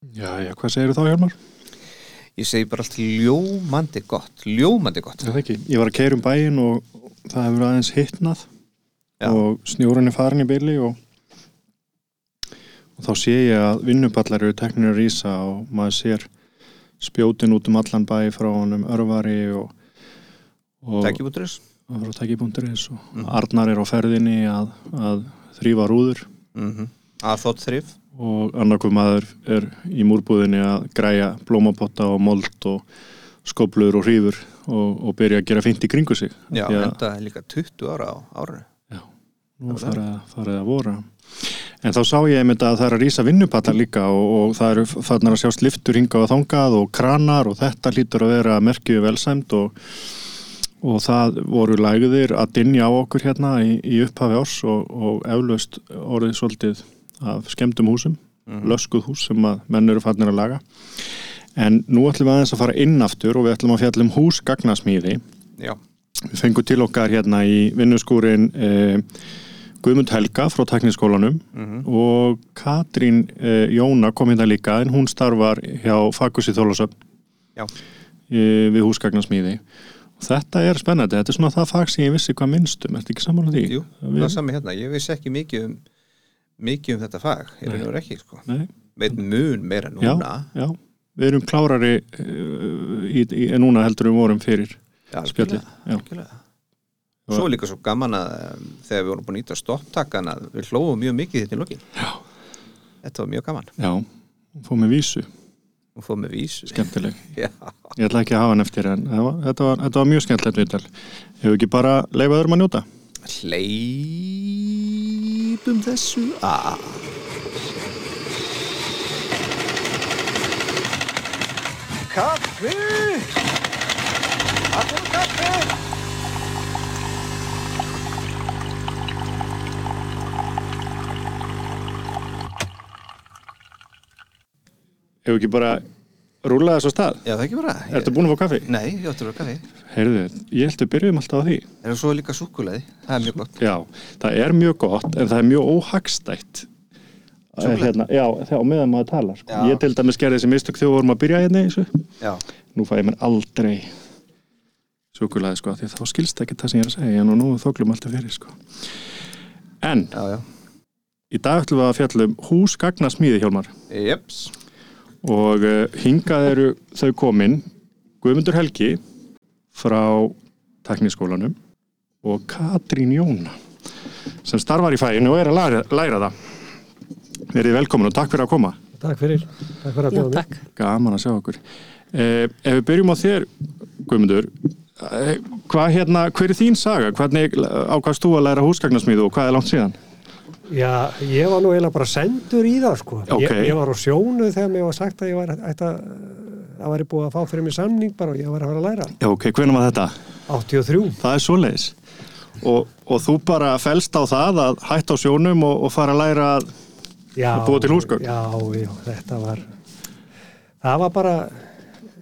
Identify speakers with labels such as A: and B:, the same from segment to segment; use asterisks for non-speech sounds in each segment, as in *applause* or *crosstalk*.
A: Já, já, hvað segir þú þá Hjálmar?
B: Ég segi bara allt ljómandi gott, ljómandi gott.
A: Það ekki, ég var að keira um bæin og það hefur aðeins hittnað
B: Já.
A: og snjórun er farin í byrli og, og þá sé ég að vinnuballar eru teknir að rýsa og maður sér spjótin út um allan bæ frá honum örvari og, og
B: Tækibúturis?
A: og tækibúnduris og
B: Mhm.
A: Arnar er á ferðinni að, að þrýfa rúður
B: Mm Að þótt þrif?
A: Og annarkuð maður er í múrbúðinni að græja blómapotta og mold og skoblur og hrífur og, og byrja að gera fint í kringu sig.
B: Já,
A: Því að
B: enda er líka 20 ára á árinu.
A: nú farið að, farið að vora. En þá sá ég einmitt að það er að rýsa vinnupallar líka og, og það eru fannar að sjást liftur hinga og þangað og kranar og þetta lítur að vera merkju velsæmt og, og það voru lægðir að dinja á okkur hérna í, í upphafi árs og, og eflaust orðið svolítið af skemmtum húsum
B: Mhm.
A: löskuð hús sem að menn eru fannir að laga en nú ætlum við aðeins að fara inn aftur og við ætlum að fjalla um húsgagnasmíði
B: Já.
A: við fengum til okkar hérna í vinnuskúrin eh, Guðmund Helga frá tekniskólanum
B: Mm
A: og Katrín eh, Jóna kom hérna líka en hún starfar hjá Fakusi Þólasöfn
B: Já.
A: eh, við húsgagnasmíði þetta er spennandi, þetta er svona það fag sem ég vissi hvað minnstum, ertu ekki saman á því?
B: Jú, það er sami hérna. Ég vissi ekki mikið um, mikið um þetta fag. Ég reynur ekki, sko. Veit mun meira núna.
A: já, við erum klárari uh, í, í, en núna heldur við vorum fyrir
B: Já,
A: spjallið. Já.
B: algjörlega. Svo líka svo gaman að um, þegar við vorum búin að nýta stopptakkan að við hlóðum mjög mikið þetta í lokin.
A: Já.
B: Þetta var mjög gaman.
A: Já, fóð með vísu,
B: Og fóð með vísu.
A: skemmtileg *laughs*
B: Já.
A: Ég ætla ekki að hafa hann eftir en það var, þetta, var, þetta var mjög skemmtilegt viðtal Hefur ekki bara leifað öðrum að njóta?
B: Hleypum þessu að.
C: Kaffi! Allir kaffi!
A: Hefur ekki bara rúlað þess á stað?
B: Já, það er ekki bara.
A: Ertu búin að fá kaffi?
B: Nei, ég ætti að vera kaffi.
A: Heyrðu, ég held að byrjum alltaf á því
B: Er það svo líka súkuleði? Það er mjög gott.
A: Já, það er mjög gott en það er mjög óhagstætt
B: Súkkulaði?
A: hérna, Já, þegar á meðan maður talar sko. Ég til dæmis gerði þessi mistök þegar við vorum að byrja hérna í þessu
B: Já.
A: Nú fæ ég mér aldrei súkulaði sko, því þá skilst ekki það sem ég er að segja en nú og uh, hingað eru þau komin Guðmundur Helgi frá tekniskólanum og Katrín Jóna sem starfar í fæinu og er að læra, læra það. Verið velkomin og takk fyrir að koma.
D: Takk fyrir, takk fyrir að
E: Já,
D: bjóða mig.
E: takk.
A: gaman að sjá okkur. Eh, ef við byrjum á þér Guðmundur eh, hvað hérna, hver er þín saga? Hvernig ákvæmst þú að læra húsgagnasmíðu og hvað er langt síðan
D: Já, ég var nú eiginlega bara sendur í það sko.
A: Ok.
D: Ég, ég var á sjónu þegar mér var sagt að ég var ætti að væri búið að fá fyrir mig samning bara og ég var að fara að læra.
A: Já, ok, hvernig var þetta?
D: 83.
A: Það er svoleiðis og, og þú bara fælst á það að hætta á sjónum og, og fara að læra að
D: Já,
A: Að búa til húsgögn?
D: Já, já, þetta var það var bara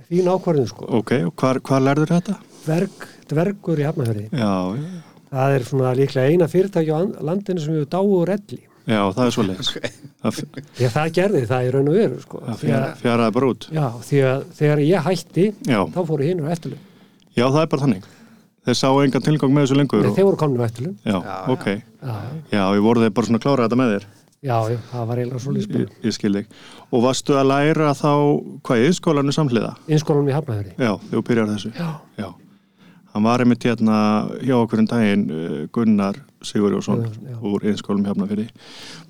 D: fín ákvarðin sko.
A: ok, og hvar, hvar lærður þetta?
D: Dverg, dvergur í Hafnafjörði.
A: Já, já,
D: Það er svona líklega eina fyrirtæki á an- landinu sem við dáu úr elli.
A: já, það er svoleiðis það,
D: Ég það gerði það í raun og veru sko.
A: fjara,
D: að,
A: fjaraði bara út
D: já, því að þegar ég hætti
A: já,
D: þá fóru hinn á eftirlun.
A: já, það er bara þannig þeir sá engan tilgang með þessu lengur
D: Nei,
A: og,
D: þeir voru komin á eftirlun.
A: já,
B: Já,
A: ok,
D: Já,
A: já, ég voru þeir bara svona að klára þetta með þér
D: já, já, það var eiginlega svo
A: ég,
D: líspil.
A: ég skil þig og varstu að læra þá hvað í skólanu samhliða?
D: Innskólanum í Hafnafjörði.
A: Já, þú byrjar þessu
D: Já,
A: Já, hann var einmitt hérna hjá okkur en daginn uh, Gunnar Sigurjósson
D: Já, já.
A: úr einskólum fyrir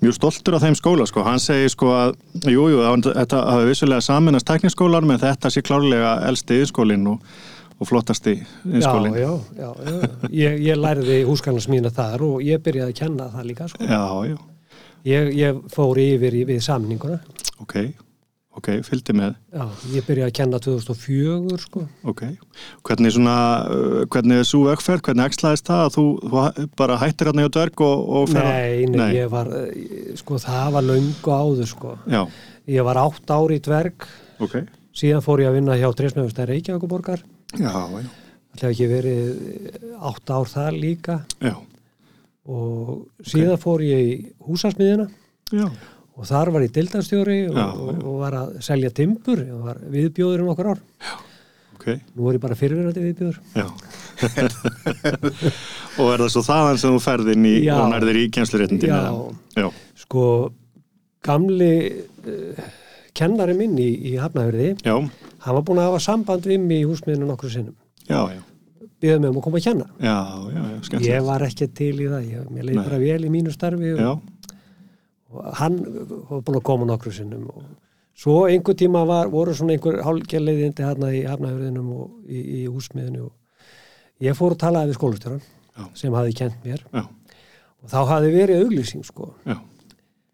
A: mjög stoltur af þeim skóla sko, hann segi sko að jú, jú, þetta hafi vissulega saminast tekniskólan, menn þetta sé klárlega elsti einskólin og, og flottasti
D: já,
A: einskólin
D: já, já, já. Ég, ég læriði húsgarnarsmína þar og ég byrjaði að kenna það líka, sko.
A: já, já,
D: Ég, ég fór yfir í, við samninguna.
A: ok ok, fylgdi með,
D: Já, ég byrjaði að kenna 2004, sko.
A: ok. Hvernig svona, uh, hvernig er svo vegferð, hvernig ekslaðist það að þú, þú bara hættir hérna hjá dverg og, og fer á-
D: Nei, nei, ég var, eh, sko, það var löngu áður, sko.
A: já,
D: Ég var átt ári í dverg,
A: ok.
D: Síðan fór ég að vinna hjá Dresnöfustæð Reykjavíkuborgar.
A: já, já,
D: Það hef ekki verið átt ár þar líka.
A: Já,
D: og síðan fór ég í húsasmiðina
A: já,
D: og og þar var ég dildarstjóri og,
A: Já,
D: og,
A: já.
D: og var að selja timbur og var viðbjóður um okkur ár.
A: Ok,
D: nú er ég bara fyrirverandi viðbjóður.
A: Já. Og er það svo þaðan sem þú ferð inn í
D: Já.
A: og nærðir í kjensluréttindin
D: Já.
A: já,
D: sko gamli uh, kennari minn í, í Hafnafjörði
A: já,
D: hann var búin að hafa samband við mig í húsmiðinu nokkru sinnum.
A: Já, já.
D: Býðið mig um að koma að
A: já, já, já, skemmtilegt.
D: Ég var ekki til í það, ég, mér leiði bara vel í mínu starfi og,
A: já,
D: og hann var búin að koma nokkru sinnum og svo einhver tíma var, voru svona einhver hálfgerleiðindi hérna í Hafnafjörðinum og í, í húsmiðinu og ég fór að tala við skólastjóran sem hafi kent mér.
A: Já,
D: og þá hafi verið auglýsing sko.
A: Já,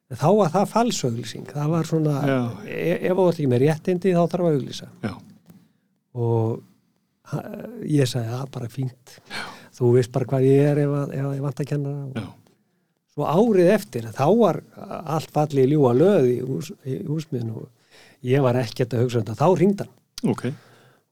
D: en þá var það falsauglýsing það var svona,
A: Já.
D: e ef þú ert ekki með réttindi þá þarf að auglýsa.
A: Já,
D: og ég sagði það bara fínt. Þú veist bara hvað ég er ef, að, ef að ég vant að kenna
A: já,
D: svo árið eftir þá var allt fallið ljúa löð í, hús, í húsmiðinu og ég var ekkert að hugsa um þetta þá ringd hann.
A: Ok.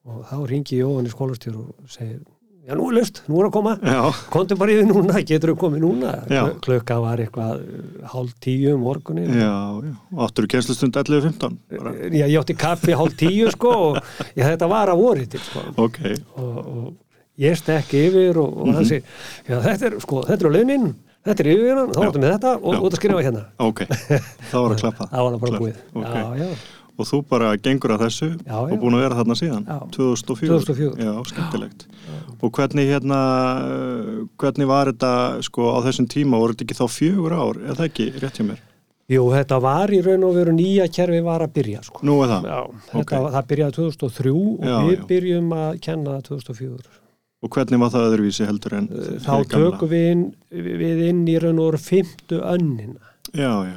D: Og þá ringi Jóhann í skólastjóru og segir já nú er löst, nú er að koma.
A: Já,
D: komdu bara yfir núna, getur þú komið núna?
A: Já.
D: Kl- klukka var eitthvað hálf tíu um morgunin
A: já, já. Áttur kjenslustund 11.15 bara,
D: ég, átti kaffi hálf tíu sko og *laughs* ég, þetta var að voru til sko.
A: Ok,
D: og, og ég stekki yfir og, og
A: Mhm.
D: hann segir, já þetta er sko, þetta er launin, þetta er yfir þá áttu með þetta og út að skrifa hérna.
A: Ok. Þá var að klappa. *laughs*
D: Það var það bara búið.
A: Ok.
D: já, já,
A: og þú bara gengur að þessu
D: Já,
A: og
D: já.
A: búin að vera þarna síðan?
D: Já.
A: 2004,
D: 2004.
A: Já, skemmtilegt. Og hvernig hérna uh, hvernig var þetta sko á þessum tíma? Voru þetta ekki þá fjögur ár er það ekki rétt hjá mér?
D: jú þetta var í raun og veru nýja kerfi var að byrja sko.
A: Nú er það?
D: já, þetta,
A: Ok.
D: var- það byrjaði 2003 og við byrjum að kenna 2004
A: Og hvernig var það öðruvísi heldur en
D: þá tökum við inn, við inn í raun og fymtu önnina.
A: Já, já,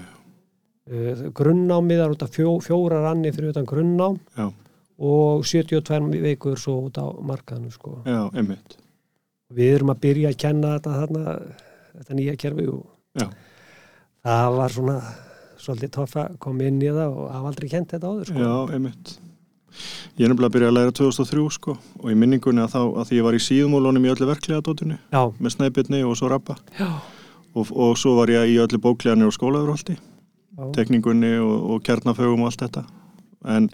D: Uh, grunnnámið er út af fjó, fjórar annir fyrir utan grunnnám
A: já,
D: og 72 vikur svo út á markaðinu sko.
A: já, einmitt.
D: Við erum að byrja að kenna þetta þarna, þetta nýja kerfi og
A: Já,
D: það var svona svolítið toff að koma inn í það og hafa aldrei kent þetta áður sko.
A: já, einmitt Ég er nefnilega að byrja að læra 2003 sko og í minningunni að þá að því ég var í síðumólunum í öllu verklega dótinu
D: Já,
A: með snæbyrni og svo rappa og, og svo var ég í öllu bókleganir og skólaðurholti
D: já,
A: tekningunni og, og kjarnafögum og allt þetta. En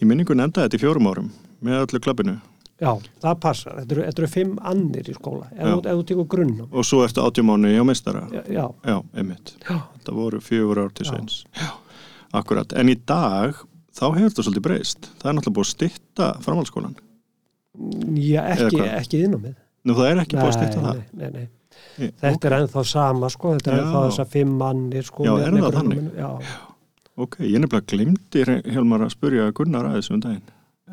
A: í minningunni endaði þetta í fjórum árum með öllu klappinu
D: já, það passar. Þetta eru, þetta eru fimm annir í skóla ef, þú- tekur grunnám.
A: og svo eftir átjumánu á meistara.
D: Já, já,
A: já, einmitt, þetta voru fjögur ár til sveins. Já, akkurat, en í dag þá hefur þetta svolítið breyst það er náttúrulega búið að stytta framhaldsskólan
D: já
A: Eða
D: ekki,
A: hvað?
D: ekki innnámið.
A: nú það er ekki búið að stytta það
D: nei, nei, nei.
A: Ég-
D: Þetta er ennþá sama sko, þetta er
A: Já.
D: ennþá þessar fimm mannir sko.
A: Já,
D: með-
A: er það þannig?
D: grunnnáminu. Já,
A: ok, ég nefnilega glimti Helmar að spurja Gunnar aðeins um daginn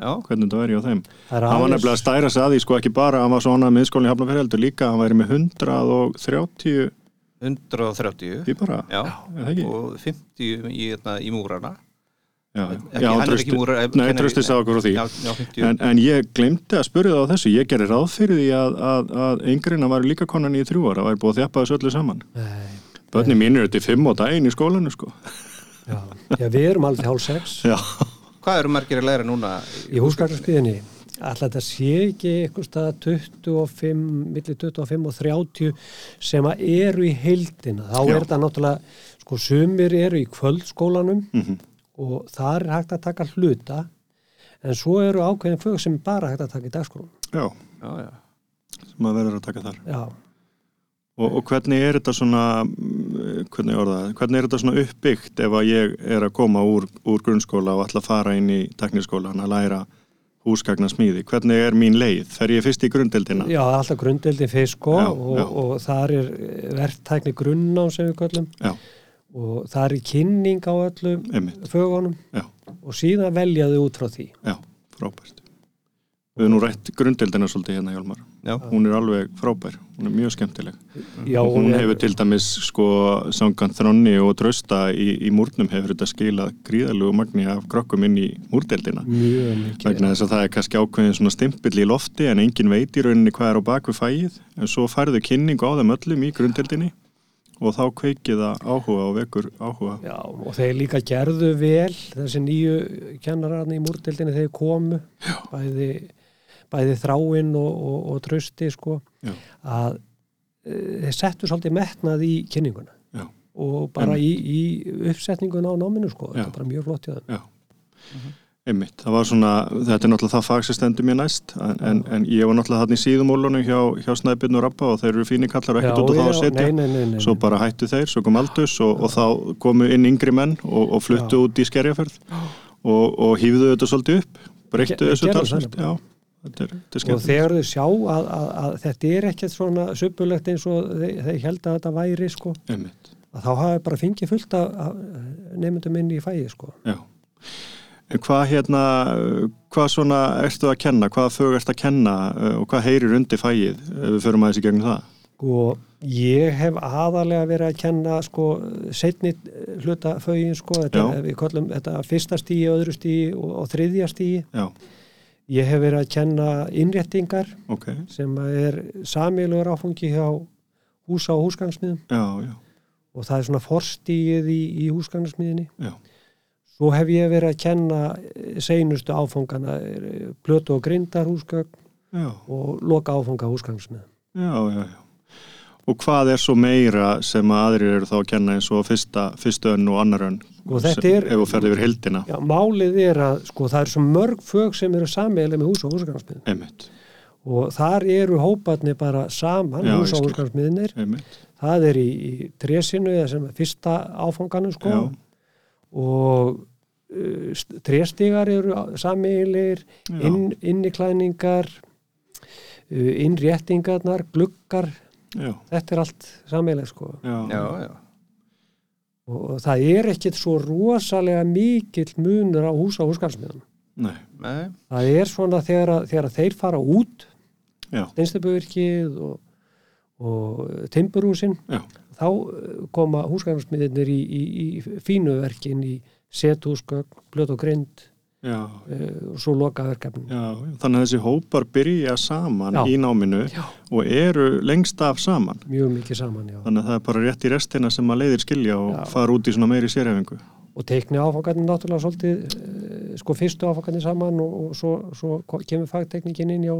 B: Já,
A: hvernig þetta væri á þeim
D: það
A: hann var nefnilega að stæra sig að því sko ekki bara hann var svona miðskólinn í Hafnarfjörði heldur líka hann væri með 130
B: 130
A: í bara,
B: Já,
A: er það ekki?
B: og 50 í, hérna, í múrana
A: Já,
B: Ekki, er ekki múrar
A: Nei, trösti sá okkur á því.
B: Já, já 50
A: en, en ég glemdi að spurja það á þessu. Ég gerir ráð fyrir því að, að, að yngreina var líka konan í þrjú ára og væri búið að þjappa þessu öllu saman.
D: Nei,
A: bönni mín eru til fimm og daginn í skólanu sko.
D: Já. já, við erum alveg hálf sex.
A: Já,
B: Hvað eru margir að læra núna?
D: í húsgagnarspiðinni alltaf þetta sé ekki eitthvað stað 25, millir 25 og 30 sem að eru í heildina. Þá
A: Já.
D: er þetta náttúrulega sko sumir eru í kvöldskólanum.
A: Mm
D: og þar er hægt að taka hluta en svo eru ákveðin fög sem bara hægt að taka í dagskólanum
A: já,
B: Já, já.
A: Sem að verður að taka þar.
D: Já,
A: og, og hvernig er þetta svona mm, hvernig, er það, hvernig er þetta svona uppbyggt ef að ég er að koma úr, úr grunnskóla og ætla að fara inn í tekniskólan að læra húsgagna smíði hvernig er mín leið? Fer ég fyrst í grunddeldina?
D: já, alltaf grundeldi fyrst sko og, og þar er verktækni grunnám sem við köllum.
A: Já,
D: og það er kynning á öllum
A: einmitt,
D: fögunum.
A: Já,
D: og síðan veljaðu út frá því.
A: Já, frábært. Við höfum nú rætt grunddeldina svolítið hérna Hjálmar.
B: Já,
A: hún er alveg frábær, hún er mjög skemmtileg.
D: Já,
A: og hún
D: er-
A: hefur til dæmis sko sangan þronni og trösta í, í múrnum hefur þetta skilað gríðalegu magni af krokkum inn í múrdeldina
D: mjög mikið
A: vegna þess að það er kannski ákveðin svona stimpill í lofti en engin veit í rauninni hvað er á bakvið fæið en svo færðu kynningu á þeim öllum í grundeldinni og þá kveikið það áhuga og vekur áhuga.
D: Já, og þeir líka gerðu vel þessi nýju kennararni í múrdildinni þeir komu bæði, bæði þráinn og, og, og trösti sko
A: Já.
D: að e, þeir settu svolítið metnað í kynninguna.
A: Já.
D: og bara í, í uppsetningun á náminu sko, þetta er bara mjög flott hjá þeim.
A: Já, einmitt. Það var svona, þetta er náttúrulega það fag sem stendur mér næst, en, en, en ég var náttúrulega hann í síðumólunum hjá, hjá Snæbjörn og Rappa og þeir eru fínir kallar og ekkert út af það að setja.
D: nei, nei, nei, nei,
A: Svo bara hættu þeir, svo kom Aldus og, og þá komu inn yngri menn og, og fluttu
D: Já.
A: út í skerjaferð og, og hýfðu þetta svolítið upp, breyttu þessu er, er
D: og þegar þau sjá að, að, að þetta er ekkert svona suppulegt eins og þeir, þeir held að þetta væri sko,
A: Einmitt,
D: að þá hafi bara fengið fullt af, af nefndum inn í fæði sko.
A: já. Hvað hérna, hvað svona ertu að kenna, hvað fög ertu að kenna uh, og hvað heyrir undir fæið ef við förum aðeins í gegnum það?
D: og ég hef aðalega verið að kenna sko setni hluta fögin sko, þetta, við kollum þetta fyrsta stíi, öðru stíi og, og þriðja stíi
A: Já,
D: ég hef verið að kenna innréttingar
A: ok,
D: sem er samílugur áfangi hjá húsa og húsgangsmiðum. Og það er svona forstíið í, í húsgangsmiðinni
A: já,
D: Svo hef ég verið að kenna seinustu áfangana, eh, plötu og grindar húsgögn
A: já,
D: og loka áfanga húsgangsmið.
A: já, já, já. Og hvað er svo meira sem að aðrir eru þá að kenna eins og fyrsta, fyrstu önn og annar önn? Ef þú ferði yfir heldina,
D: Já, málið er að sko það er svo mörg fög sem eru sameiginlega með hús og húsgangsmið
A: einmitt,
D: og þar eru hóparnir bara saman,
A: Já,
D: hús og
A: skil.
D: húsgangsmiðinir.
A: einmitt,
D: Það er í, í trésinu eða sem fyrsta áfanganum sko
A: já,
D: og uh, tréstigar eru sameiginlegir,
A: já,
D: inn, inniklæningar, uh, innréttingarnar, gluggar,
A: já,
D: þetta er allt sameiginlega sko.
A: Já,
B: já, já,
D: og það er ekkit svo rosalega mikill munur á húsa og húsgarsmiðum.
A: nei,
B: nei,
D: Það er svona þegar, að, þegar að þeir fara út,
A: já,
D: steinstöpuvirkið og, og timburhúsin,
A: já,
D: þá eh, koma húsgarsmiðinir í, í, í fínu verkin í sethúsgögn, blöt og grind
A: já,
D: uh, og svo loka verkefnin.
A: já, þannig að þessi hópar byrja saman
D: Já.
A: í náminu
D: Já.
A: og eru lengst af saman.
D: Mjög mikið saman, já.
A: Þannig að það er bara rétt í restina sem að leiðir skilja og fara út í svona meiri sérhefingu.
D: Og teikni áfangarnir náttúrulega svolítið, uh, sko fyrstu áfangarnir saman og, og svo, svo kemur fagteknikin inn
A: já.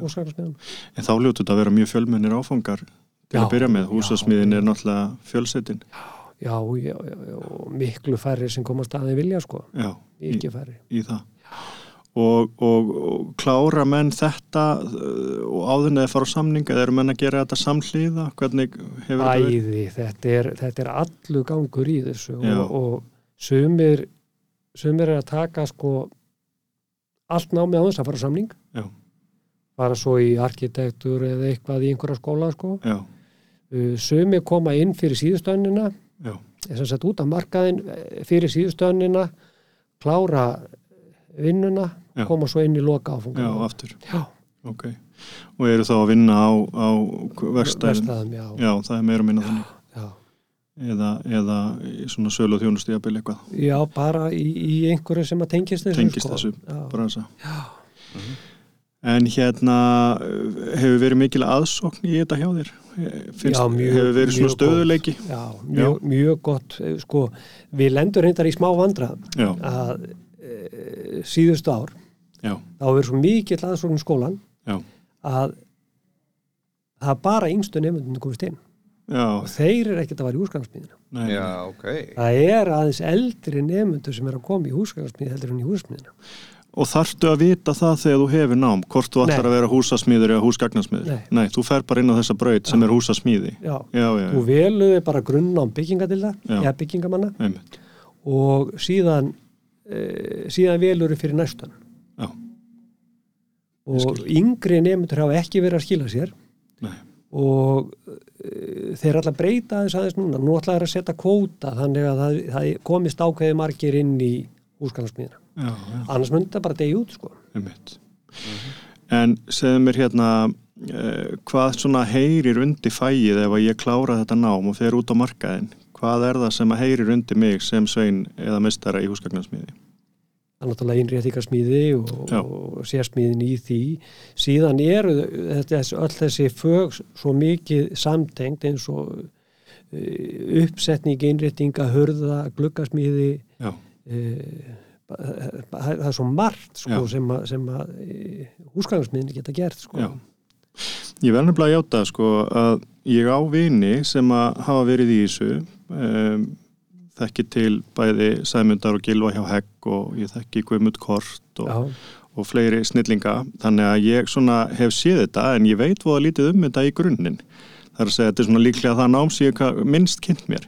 D: húsgarsmiðum.
A: En þá ljótu þetta að vera mjög fjölmennir áfangar til
D: Já,
A: að byrja með. Húsasmiðin
D: já.
A: er náttúrulega fjölsetin.
D: Já, já, já, já, miklu færri sem komast aðeins vilja, sko.
A: Já, í,
D: Mikið færri.
A: í það. Og, og, og klára menn þetta uh, og áður neða fara á samning eða eru menn að gera þetta samhlýða? Hvernig hefur þetta verið?
D: Æði, þetta er, þetta er allu gangur í þessu og, og sumir, sumir er að taka sko allt námið á þess að fara á samning
A: Já.
D: fara svo í arkitektur eða eitthvað í einhverja skóla sko Uh, sumir koma inn fyrir síðustönnina þess að út af markaðin eh, fyrir síðustönnina klára vinnuna
A: Já.
D: koma svo inn í loka
A: já,
D: áfungum
A: aftur.
D: já,
A: Ok. Og eru þá að vinna á, á verstæðin?
D: verstaðum, já,
A: Já, það er meira að minna þannig.
D: já.
A: Eða, eða svona sölu og þjónustu jafnvel eitthvað.
D: já, bara í, í einhverju sem að tengist þessu
A: Tengist
D: sko.
A: þessu,
D: já.
A: bransa.
D: Já.
A: En hérna uh, hefur verið mikil aðsókn í þetta hjá þér? Finnst,
D: Já, mjög-
A: hefur verið svona stöðuleiki?
D: Já, mjög, mjög gott. Eh, sko, við lendur reyndar í smá vandra
A: Já,
D: að e, síðustu ár.
A: Já,
D: þá er svo mikill aðsókn í skólan
A: já,
D: að það bara yngstu nefndunum komist inn.
A: Já,
D: og þeir eru ekkert að vara í húsgangsmíðina.
A: Nei,
B: já, ok.
D: Það er aðeins eldri nefndur sem er að koma í húsgangsmíð heldur en í húsmíðina
A: Og þarftu að vita það þegar þú hefur nám, hvort þú ætlar
D: Nei.
A: að vera húsasmíður eða húsgagnarsmíður?
D: Nei.
A: þú fer bara inn á þessa braut sem er húsasmíði.
D: já,
A: Já, já,
D: þú veluði bara grunna byggingadilda
A: Já.
D: eða byggingamanna
A: einmitt.
D: og síðan e, síðan velur fyrir næstan
A: Já.
D: og yngri nefndur hafa ekki verið að skila sér
A: Nei.
D: og e, þeir alltaf breyta þess aðeins núna nú ætla þeir að setja kvóta þannig að það, það komist ákveði margir inn í húsgangsmíðina
A: Já, já,
D: annars myndi það bara degi út sko
A: einmitt. En segðu mér hérna, uh, hvað svona heyrir undir fæið ef að ég klára þetta nám og fer út á markaðin? Hvað er það sem að heyrir undir mig sem svein eða mistara í húsgagnarsmíði?
D: það er náttúrulega innréttingarsmíði og, og sérsmíðin í því síðan eru þetta, öll þessi fög svo mikið samtengt eins og uh, uppsetning, innréttinga, hörða, gluggasmíði
A: Já,
D: uh, það er svo margt sko, sem að, sem að uh, húsgangsmiðin geta gert sko.
A: Ég verður nefnilega að játa sko að ég á vini sem að hafa verið í þessu um, þekki til bæði Sæmundar og Gilva hjá Hegg og ég þekki Guðmund Kort og, og fleiri snillinga. Þannig að ég hef séð þetta en ég veit voða lítið um þetta í grunninn. Það er að segja þetta er svona líklega það nám ka- minnst kynnt mér.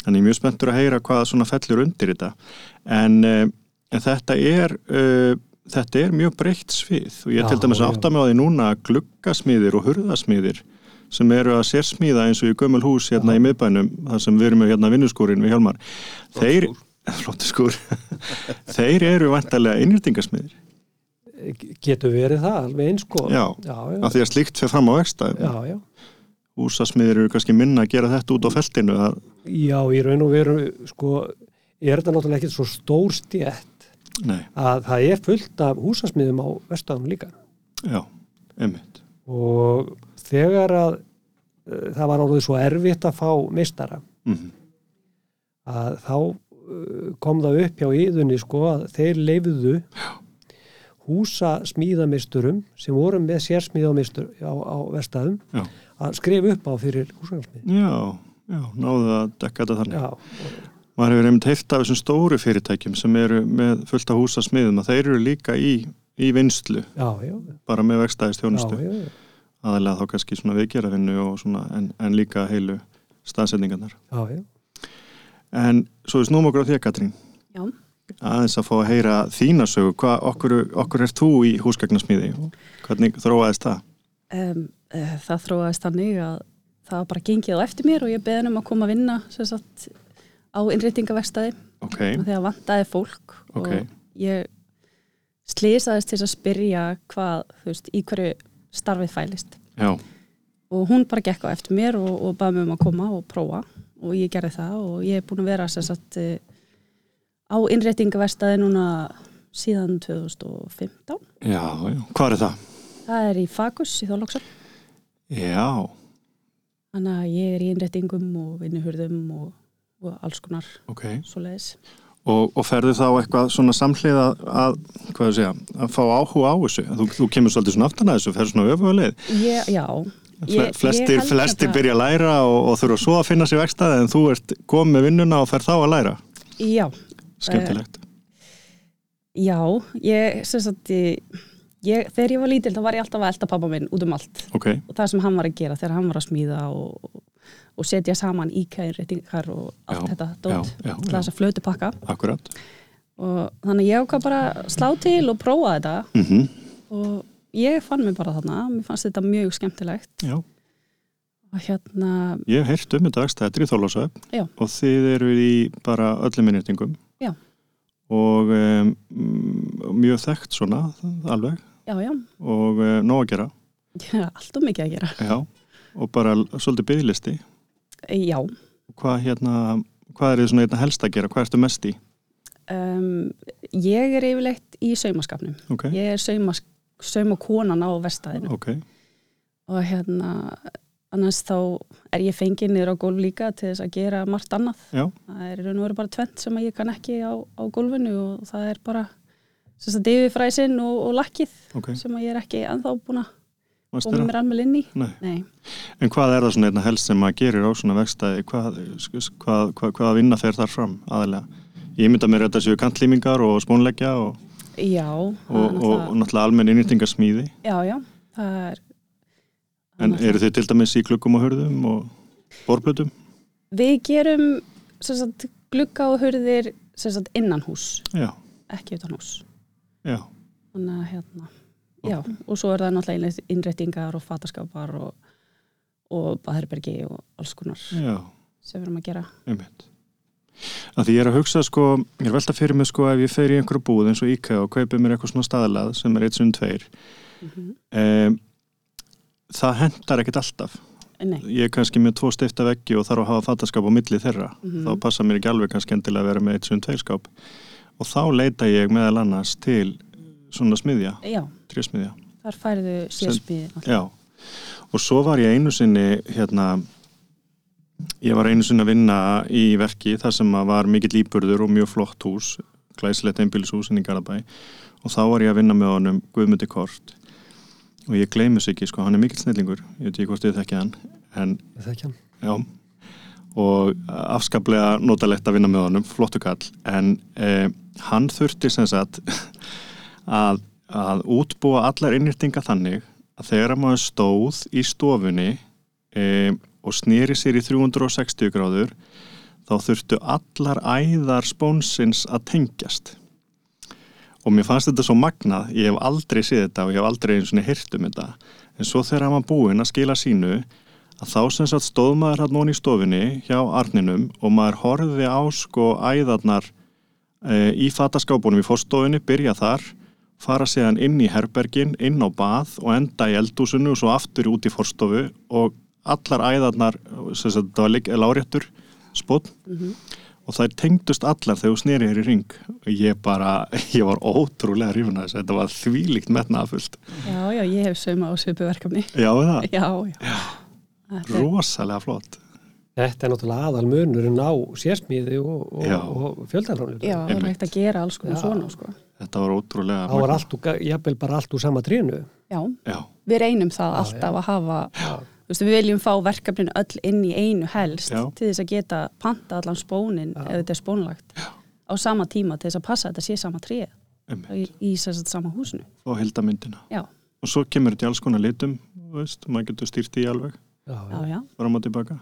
A: Þannig ég er mjög spenntur að heyra hvað svona fellur undir þetta. En, uh, en þetta er uh, þetta er mjög breytt svið. Og ég
D: Já,
A: til dæmis
D: já.
A: átta mig á því núna að gluggasmíðir og hurðasmíðir sem eru að sérsmíða eins og í gömul hús hérna í miðbænum þar sem við erum hérna vinnuskúrin við Hjálmar þeir, *laughs* þeir eru vantarlega innrýtingasmíðir
D: getur verið það alveg eins sko.
A: Já,
D: já,
A: af því að slíkt fyrir fram á vegstæðum
D: já, já.
A: húsasmiðir eru kannski minna að gera þetta út á feltinu
D: Já, í raun og veru sko, er þetta náttúrulega ekkert svo stór stjætt
A: nei,
D: að það er fullt af húsasmiðum á vestöðum líka.
A: Já, einmitt.
D: Og þegar að uh, það var orðið svo erfitt að fá meistara
A: mm
D: að þá uh, kom það upp hjá yðunni sko að þeir leifðu húsa smíðamisturum sem voru með sérsmíðamistur á, á vestæðum
A: Já.
D: að skrifa upp á fyrir húsasmíð.
A: Já, já, náðu að dekka þetta þannig.
D: Já,
A: maður hefur einmitt heilt af þessum stóru fyrirtækjum sem eru með fullt af húsasmiðum að þeir eru líka í, í vinslu
D: já, já,
A: bara með
D: já, já,
A: aðalega þá kannski svona svona en, en líka heilu staðsetningarnar.
D: Já, já.
A: en svo við snúum okkur á því Katrín.
E: Já.
A: aðeins að fá að heyra þína sögu. Hvað okkur, okkur er þú í húsgagnasmíði? Hvernig þróaðist það?
E: Um, uh, það þróaðist þannig að það var bara gengið á eftir mér og ég beðin um að koma að vinna sem sagt, á innréttingaverstaði
A: Ok,
E: og þegar vantaði fólk
A: Ok.
E: og ég slýsaðist til að spyrja hvað, þú veist, í hverju starfið fælist.
A: Já,
E: og hún bara gekk á eftir mér og, og baði mig um að koma og prófa. Og ég gerði það og ég er búin að vera sagt eh, á innréttingaverstaði núna síðan 2015
A: já, já, hvað er það?
E: það er í Fagus í Þorlóksar
A: Já,
E: Þannig að ég er í innréttingum og vinnuhurðum og, og alls konar
A: ok.
E: svoleiðis.
A: og, og ferðu þá eitthvað svona samhliða að, hvað ég segja, að fá áhuga á þessu? Þú, þú kemur svolítið svona aftan að þessu, ferðu svona öfuga leið.
E: Ég, já,
A: Fle,
E: Ég-
A: flestir,
E: ég
A: flestir
E: þetta-
A: byrja að læra og, og þurfa svo að finna sér vegstæði en þú ert komið með vinnuna og fer þá að læra.
E: Já,
A: skemmtilegt.
E: Já, ég, sem sagt, ég, ég, þegar ég var lítil þá var ég alltaf að elda pappa minn út um allt.
A: Ok,
E: og það sem hann var að gera þegar hann var að smíða og, og setja saman íkæðinréttingar og allt
A: Já,
E: þetta
A: já,
E: dót,
A: já,
E: alltaf
A: já.
E: þess að flötu pakka
A: akkurat.
E: Og þannig ég ákvað bara slá til og prófa þetta.
A: Mm
E: og ég fann mig bara þarna, mér fannst þetta mjög skemmtilegt.
A: Já,
E: hérna,
A: ég heyrt um í Þorlásöf
E: Já.
A: og þið eru í bara öllum innréttingum
E: Já.
A: og um, mjög þekkt svona alveg.
E: Já, já,
A: og um, nóg að gera.
E: Já *laughs* allt og mikið að gera.
A: Já, og bara svolítið byggðlisti
E: já,
A: hvað hérna hvað er þið svona einna helst að gera, hvað ertu mest í?
E: Um, ég er yfirleitt í saumaskapnum.
A: ok,
E: Ég er saumas, saumakonan á vestæðinu
A: ok,
E: og hérna annars þá er ég fengið niður á gólf líka til þess að gera margt annað.
A: já,
E: Það er raun og veru bara tvent sem að ég kann ekki á, á gólfinu og það er bara sem sagt yfirfræsin og, og lakkið
A: ok.
E: sem að ég er ekki ennþá búin að
A: Það?
E: mér alveg inn í.
A: Nei.
E: Nei.
A: En hvað er það svona einna helst sem maður gerir á svona vegstæði, hvað, hvað, hvað, hvað vinna fer þar fram aðalega? Ég mynda mér að þetta séu kantlýmingar og spónleggja og,
E: Já,
A: og,
E: er
A: og, og
E: náttúrulega-
A: náttúrulega almenn innýtingarsmíði.
E: já, já, það er
A: En eru þið til dæmis í gluggum og hurðum og borblötum?
E: Við gerum sagt, glugga og hurðir sem sagt, innan hús,
A: Já,
E: ekki utan hús.
A: já,
E: Þannig að hérna, já, og svo er það náttúrulega innréttingar og fataskápar og, og baðherbergi og alls konar
A: já,
E: sem við erum að gera.
A: einmitt. Að því ég er að hugsa sko, ég er velta fyrir mig sko ef ég fer í einhverju búð eins og IKEA og kaupi mér eitthvað svona staðalað sem er eitt sem tveir.
E: Mm
A: Um, það hendar ekkert alltaf.
E: Nei,
A: Ég er kannski með tvo stifta veggi og þarf að hafa fattaskap á milli þeirra.
E: Mhm.
A: Þá passa mér ekki alveg kannski endilega að vera með eitt sem tveir skáp. Og þá leita ég meðal annars til svona smiðja,
E: já,
A: trésmiðja.
E: þar færðu sérsmið.
A: Já, og svo var ég einu sinni hérna ég var einu sinni að vinna í verki þar sem var mikill íburður og mjög flott hús glæsilegt einbýlishús inn í Garabæ og þá var ég að vinna með honum Guðmundi Kort og ég gleymis ekki, sko, hann er mikill snillingur ég veit ekki hvort ég þekki hann en
D: Ég þekki hann.
A: Já, og afskaplega notalegt að vinna með honum, flottu kall, en eh, hann þurfti sem sagt *laughs* að, að útbúa allar innýrtinga þannig að þegar maður stóð í stofunni eh, og snýri sér í 360 gráður, þá þurftu allar æðar spónsins að tengjast. Og mér fannst þetta svo magnað, ég hef aldrei séð þetta og ég hef aldrei eins og hirt um þetta. En svo þegar hann var búinn að skila sínu, að þá sem sagt stóð maður hann í stofinni hjá Arninum og maður horfiði á sko æðarnar e, í fataskápunum í fórstofinni, byrja þar fara séðan inn í herbergin inn á bað og enda í eldúsinu og svo aftur út í fórstofu og allar æðarnar sem sagt það var líka láréttur spót og þær tengdust allar þegar þú snýri hér í ring og ég bara, *laughs* ég var ótrúlega hrifun að þess þetta var þvílíkt metnaðafullt
E: Já, já, ég hef sauma á svipu verkefni.
A: Já, það,
E: Já, já. Þetta er-
A: rosalega flott
D: Þetta er náttúrulega aðal munurinn á sérsmíði og,
A: Já.
D: og, og fjöldarframlið.
E: Já, það er hægt að gera alls konar
D: Já.
E: svona, sko.
A: Þetta var ótrúlega
D: Það var allt, úr- jafnvel bara allt úr sama trínu.
E: Já,
A: Já,
E: við reynum það alltaf að hafa, þú veist, við viljum fá verkefnin öll inn í einu helst
A: Já.
E: til þess að geta panta allan spónin ef þetta er spónlagt á sama tíma til þess að passa að þetta sé sama tríð í, í þess að sama húsinu.
A: og heldamyndina
E: Já,
A: og svo kemur þetta í alls konar litum veist, maður getur stýrt í alveg.
D: Já,
E: já, já.
A: Fram og tilbaka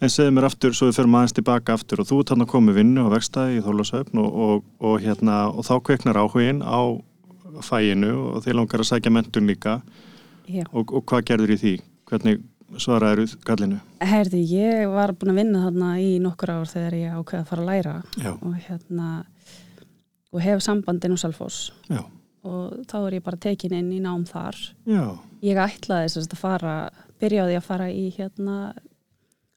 A: en segðu mér aftur, svo við förum aðeins tilbaka aftur og þú að koma með vinnu á vegstæði í Þólasöfn og, og, og, hérna, og þá kveiknar áhugin á fæinu og þið langar að sækja mentun líka. Og, og hvað gerður í því? Hvernig svaraður gallinu?
E: Herði, ég var búin að vinna þarna í nokkur ár þegar ég ákveði að fara að læra.
A: Já,
E: og hérna og hef sambandinn á Salfoss
A: já,
E: og þá er ég bara tekin inn í nám þar.
A: Já,
E: ég ætlaði sagt að fara byrjaði að fara í hérna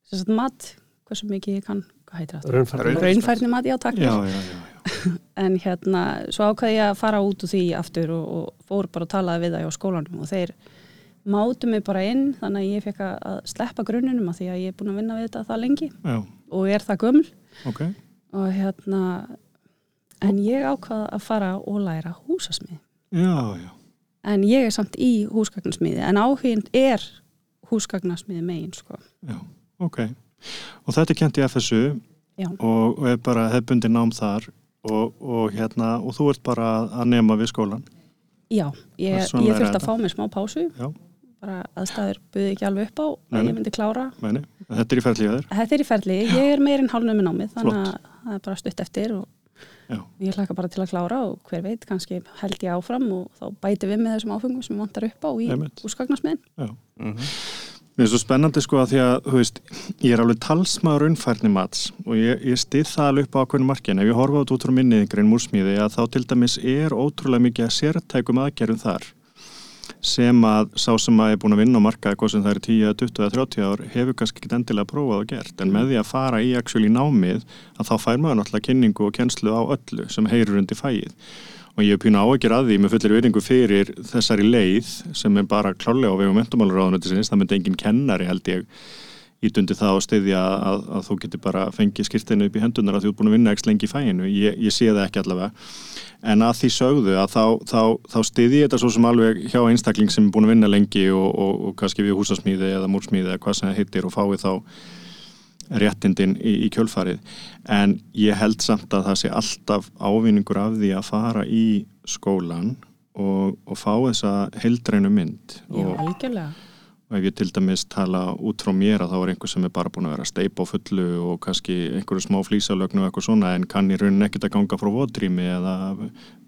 E: sem sagt mat, hversu mikið ég kann. Hvað heitir það?
D: Raunfærni.
E: Raunfærni mat, já takk.
A: Já, já, já, já. *laughs*
E: en hérna, svo ákveði ég að fara út úr því aftur og, og fór bara að talaði við það á skólanum og þeir mátu mig bara inn þannig að ég fekk að sleppa grunnunum að því að ég er búin að vinna við þetta það lengi
A: já,
E: og er það gömul.
A: Ok.
E: Og hérna en ég ákvaða að fara og læra húsasmið
A: Já, já,
E: en ég er samt í húsgagnasmiði en áhugin er húsgagnasmiði megin sko.
A: já, ok og þetta er kent í FSU
E: Já.
A: og, og er bara hefbundi nám þar og, og hérna og þú ert bara að nema við skólan
E: já, ég,
A: Og
E: ég þurfti
A: þetta.
E: að fá mér smá pásu
A: Já.
E: bara aðstæður buði ekki alveg upp á
A: Nei,
E: að
A: nei.
E: ég myndi klára
A: Meni, þetta er í ferðlíðaður
E: þetta er í ferli, ég er meirinn hálfnum með námið þannig
A: Flott.
E: að það er bara stutt eftir og
A: Já.
E: ég hlaka bara til að klára og hver veit, kannski held ég áfram og þá bæti við með þessum áfengum sem ég vantar upp á í húsgagnasmiðin
A: Já.
B: Mhm.
A: Mér er svo spennandi sko að því að, þú veist, ég er alveg talsmaður unnfærni mats og ég, ég stið það alveg upp á ákveðinu markin. Ef ég horfa á þetta út frá minniðingrein múrsmíði að þá til dæmis er ótrúlega mikið að sértækum aðgerðum þar sem að sá sem að er búin að vinna á markaði hvað sem það er 10, 20 eða 30 ár hefur kannski ekki endilega prófað og gert. En með því að fara í actually námið að þá fær maður náttúrulega kynningu og kennslu á öllu sem heyrir undir fæið og ég hef pínu áhyggjur að því með fullir veiringu fyrir þessari leið sem er bara klálega á vegum mentumálaráðunetisins, það myndi engin kennari held ég ítundi það og stiðja að, að þú getur bara fengið skýrtinu upp í hendunar að þú ert búin að vinna ekki lengi í fæinu, ég, ég sé það ekki allavega. En að því sögðu að þá, þá, þá ég þetta svo sem alveg hjá einstakling sem er búin að vinna lengi og, og, og kannski við húsasmíði eða múrsmíði eða hvað sem það heitir og fáið þá réttindin í, í kjölfarið. En ég held samt að það sé alltaf ávinningur af því að fara í skólan og, og fá þessa heildrænu mynd.
E: Já, algjörlega
A: ef ég til dæmis tala út frá mér að þá er einhver sem er bara búin að vera að steipa á fullu og kannski einhverju smá flýsalögnu og eitthvað svona en kann í raunin ekkert að ganga frá vodrými eða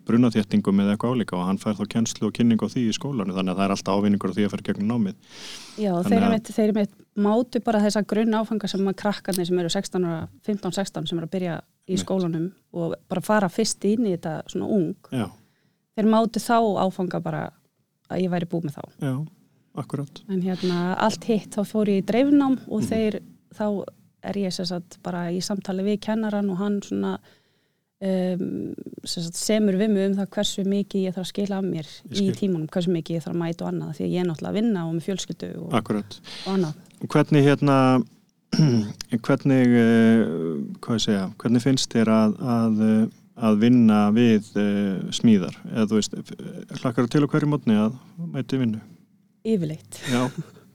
A: brunaþéttingum eða eitthvað álíka og hann fær þá kennslu og kynningu á því í skólanu þannig að það er alltaf ávinningur á því að fara gegnum námið.
E: Já, þeir eru
A: að-
E: mitt, eru mitt mátu bara þessa grunn áfanga sem að krakkarnir sem eru 16 ára, 15-16 sem eru að byrja í
A: Mitt.
E: skólanum og bara fara fyrst inn í þetta svona ung
A: Já,
E: þeir mátu þá áfanga bara að ég væri búið með þá.
A: Já, akkurat
E: en hérna allt hitt þá fór ég í dreifnám og
A: Mhm.
E: þeir þá er ég sagt bara í samtali við kennaran og hann svona um, sagt, semur við mig um það hversu mikið ég þarf að skila af mér
A: Ég
E: í
A: skil.
E: tímunum, hversu mikið ég þarf að mæta og annað því að ég er náttúrulega að vinna og með fjölskyldu og, og annað.
A: Og hvernig hérna *clears throat* hvernig uh, hvað segja, hvernig finnst þér að, að, eh, að vinna við uh, smíðar? Eða þú veist, hlakkar til á hverju mótni að mæti vinnu
E: yfirleitt.
A: Já,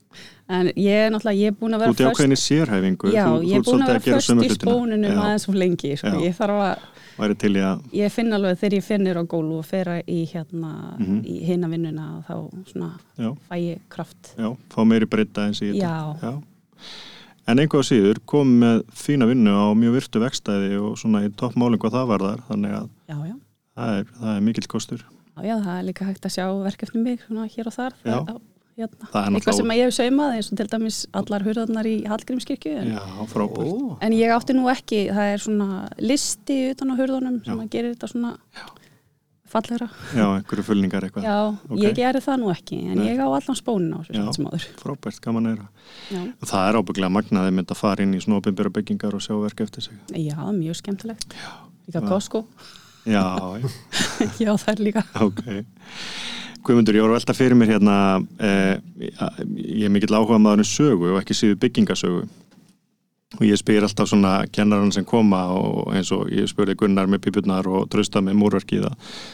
A: *laughs*
E: en ég er náttúrulega, ég er búin að vera
A: út í ákveðinni sérhæfingu.
E: Já,
A: þú,
E: ég er búin að vera först í spónunum aðeins of lengi, sko, ég þarf að
A: að
E: ég finn alveg þegar ég finnir á gólu og fera í hérna,
A: Mhm.
E: í hinna vinnuna og þá svona
A: já,
E: fæ ég kraft.
A: Já, fá meiri breyta eins og ég
E: Já.
A: en einhvað síður kom með fína vinnu á mjög virtu vekstæði og svona í toppmálinn hvað það var þar þannig að
E: já, já,
A: það er, það er mikill kostur.
E: Já, já, það er líka hægt að sjá verkefni mig svona hér og þar. Það, hérna.
A: Það er
E: eitthvað sem ég hef saumað eins og til dæmis allar hurðarnar í Hallgrímskirkju en,
A: já, frábært
B: Ó,
E: en ég átti nú ekki, það er svona listi utan á hurðunum sem að gerir þetta svona fallegra
A: já, einhverju fullningar eitthvað
E: já,
A: ok.
E: ég gerði það nú ekki en
A: Nei.
E: ég á allan spónin á þessu
A: Já.
E: samt sem áður
A: frábært, gaman að heyra
E: já.
A: það er ábygglega magnaði mynd að fara inn í snópimbera byggingar og sjá verk eftir sig
E: já, mjög skemmtilegt líka
A: Já.
E: Costco,
A: já, já *laughs*
E: já það er líka
A: Ok. Guðmundur, ég voru velta fyrir mér hérna, eh, ég er mikill áhuga maðurinn sögu og ekki síðu byggingasögu. Og ég spyr alltaf svona kennarann sem koma og eins og ég spurði Gunnar með pípurnar og trösta með múrverkiða.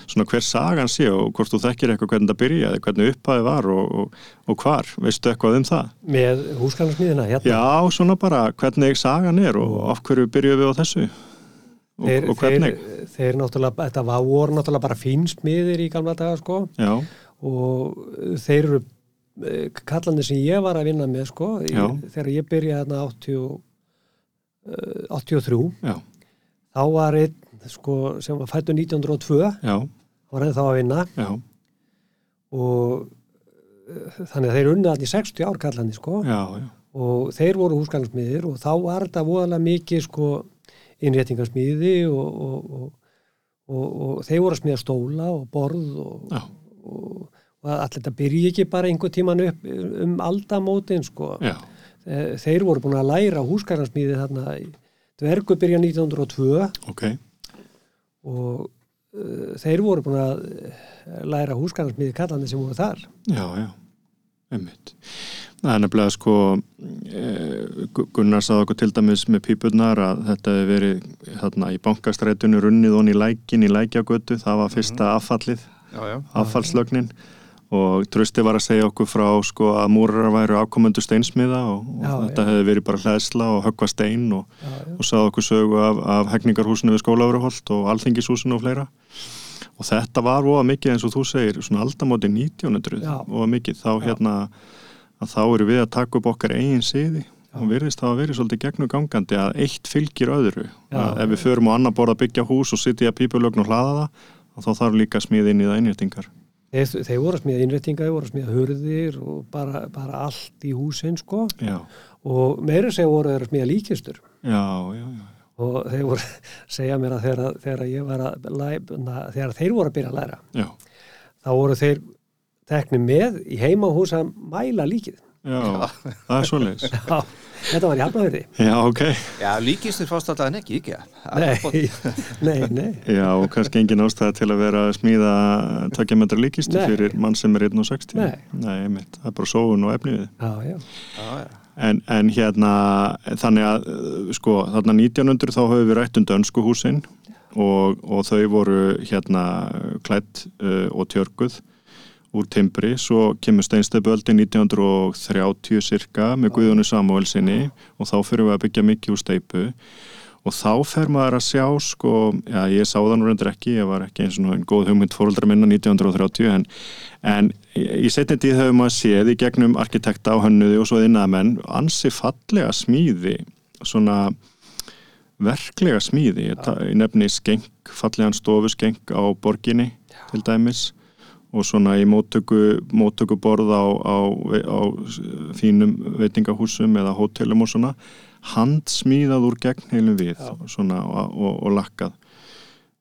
A: Svona hver sagan sé og hvort þú þekkir eitthvað hvernig það byrjaði, hvernig upphæði var og, og, og hvar, veistu eitthvað um það?
D: með húsgarnarsmiðina hérna
A: Já, svona bara hvernig sagan er og af hverju byrjuðum við á þessu? Og,
D: þeir,
A: og hvernig?
D: þeir, þeir náttúrulega, þetta voru náttúrulega bara fínsmiðir í gamla daga sko.
A: Já,
D: og þeir eru eh, kallandi sem ég var að vinna með sko
A: Já.
D: þegar ég byrjaði hérna 80, eh, 83
A: já,
D: þá var einn sko sem var fættu 1902
A: já,
D: var einn þá að vinna.
A: Já,
D: og eh, þannig að þeir unni allir 60 ár kallandi sko.
A: Já, já,
D: og þeir voru húsgangsmiðir og þá var þetta voðalega mikið sko innréttingarsmiði og, og, og, og, og þeir voru að smíða stóla og borð og, allir þetta byrji ekki bara einhver tíman upp um aldamótin sko. þeir voru búin að læra húsgangsmiði þarna dvergu byrja 1902
A: ok,
D: og uh, þeir voru búin að eh, læra húsgangsmiði kallandi sem voru þar.
A: Já, já, einmitt. Það er nefnilega sko, Gu- Gunnar sagði okkur til dæmis með pípurnar að þetta hefði verið hérna, í bankastrætunni runnið hon í lækin í lækjagötu, það var fyrsta affallið,
B: já, já.
A: affallslögnin. Og Trösti var að segja okkur frá sko að múrar væru afkomendu steinsmiða og, og
D: Já,
A: þetta hefði verið bara hlæðsla og höggva stein og, og sagði okkur sögu af, af hegningarhúsinu við skólaveruholt og alþingishúsinu og fleira og þetta var voða mikið eins og þú segir svona aldamóti 1900
D: Já.
A: voða mikið. Þá
D: Já.
A: hérna að þá eru við að taka upp okkar eigin siði. Og virðist það að verið svolítið gegnum gangandi að eitt fylgir öðru. Að ef við förum á annar borð að byggja hús og sitja í pípulögn og hlaða það og þá þarf líka að smíða inn í það einhjörtingar
D: Þeir, þeir voru að smíða innréttinga, þeir voru að smíða hurðir og bara, bara allt í húsin sko.
A: Já,
D: og meira segja voru að smíða líkistur
A: já, já, já,
D: og þeir voru að segja mér að þegar, þegar ég var að læra, þegar þeir voru að byrja að læra
A: já,
D: þá voru þeir tekni með í heimahús að mæla líkið.
A: Já, það er *laughs*
D: Já, þetta var í hafnafyrði
A: já, ok,
B: Já, líkistur fást alltaf en ekki, ekki.
D: Nei, *laughs* nei, nei.
A: Já og kannski engin ástæða til að vera að smíða takja metra líkistu fyrir mann sem er 1.60
D: Nei.
A: Nei, einmitt, það er bara sóun og efniðið
D: Já, já,
B: Já, já.
A: En, en hérna, þannig að uh, sko, þarna 1900 þá höfum við rætt um dönsku húsin og, og þau voru hérna klætt uh, og tjörguð úr timbri, svo kemur steinstöðböldi 1930 cirka með Guðjónu Samuelsinni og þá fyrir við að byggja mikið úr steipu og þá fer maður að sjá sko, já ég sá það nú reyndir ekki ég var ekki eins og einn góð hugmynd fóruldra minna 1930 en, en í setni tíð höfum maður séð í gegnum arkitekta á hönnuði og svo innamenn ansi fallega smíði svona verklega smíði. Ég nefni skenk, fallegan stofuskenk á borginni til dæmis og svona í móttöku móttökuborð á, á, á fínum veitingahúsum eða hótelum og svona handsmíðað úr gegnheilum við
D: Já.
A: svona, og, og, og lakkað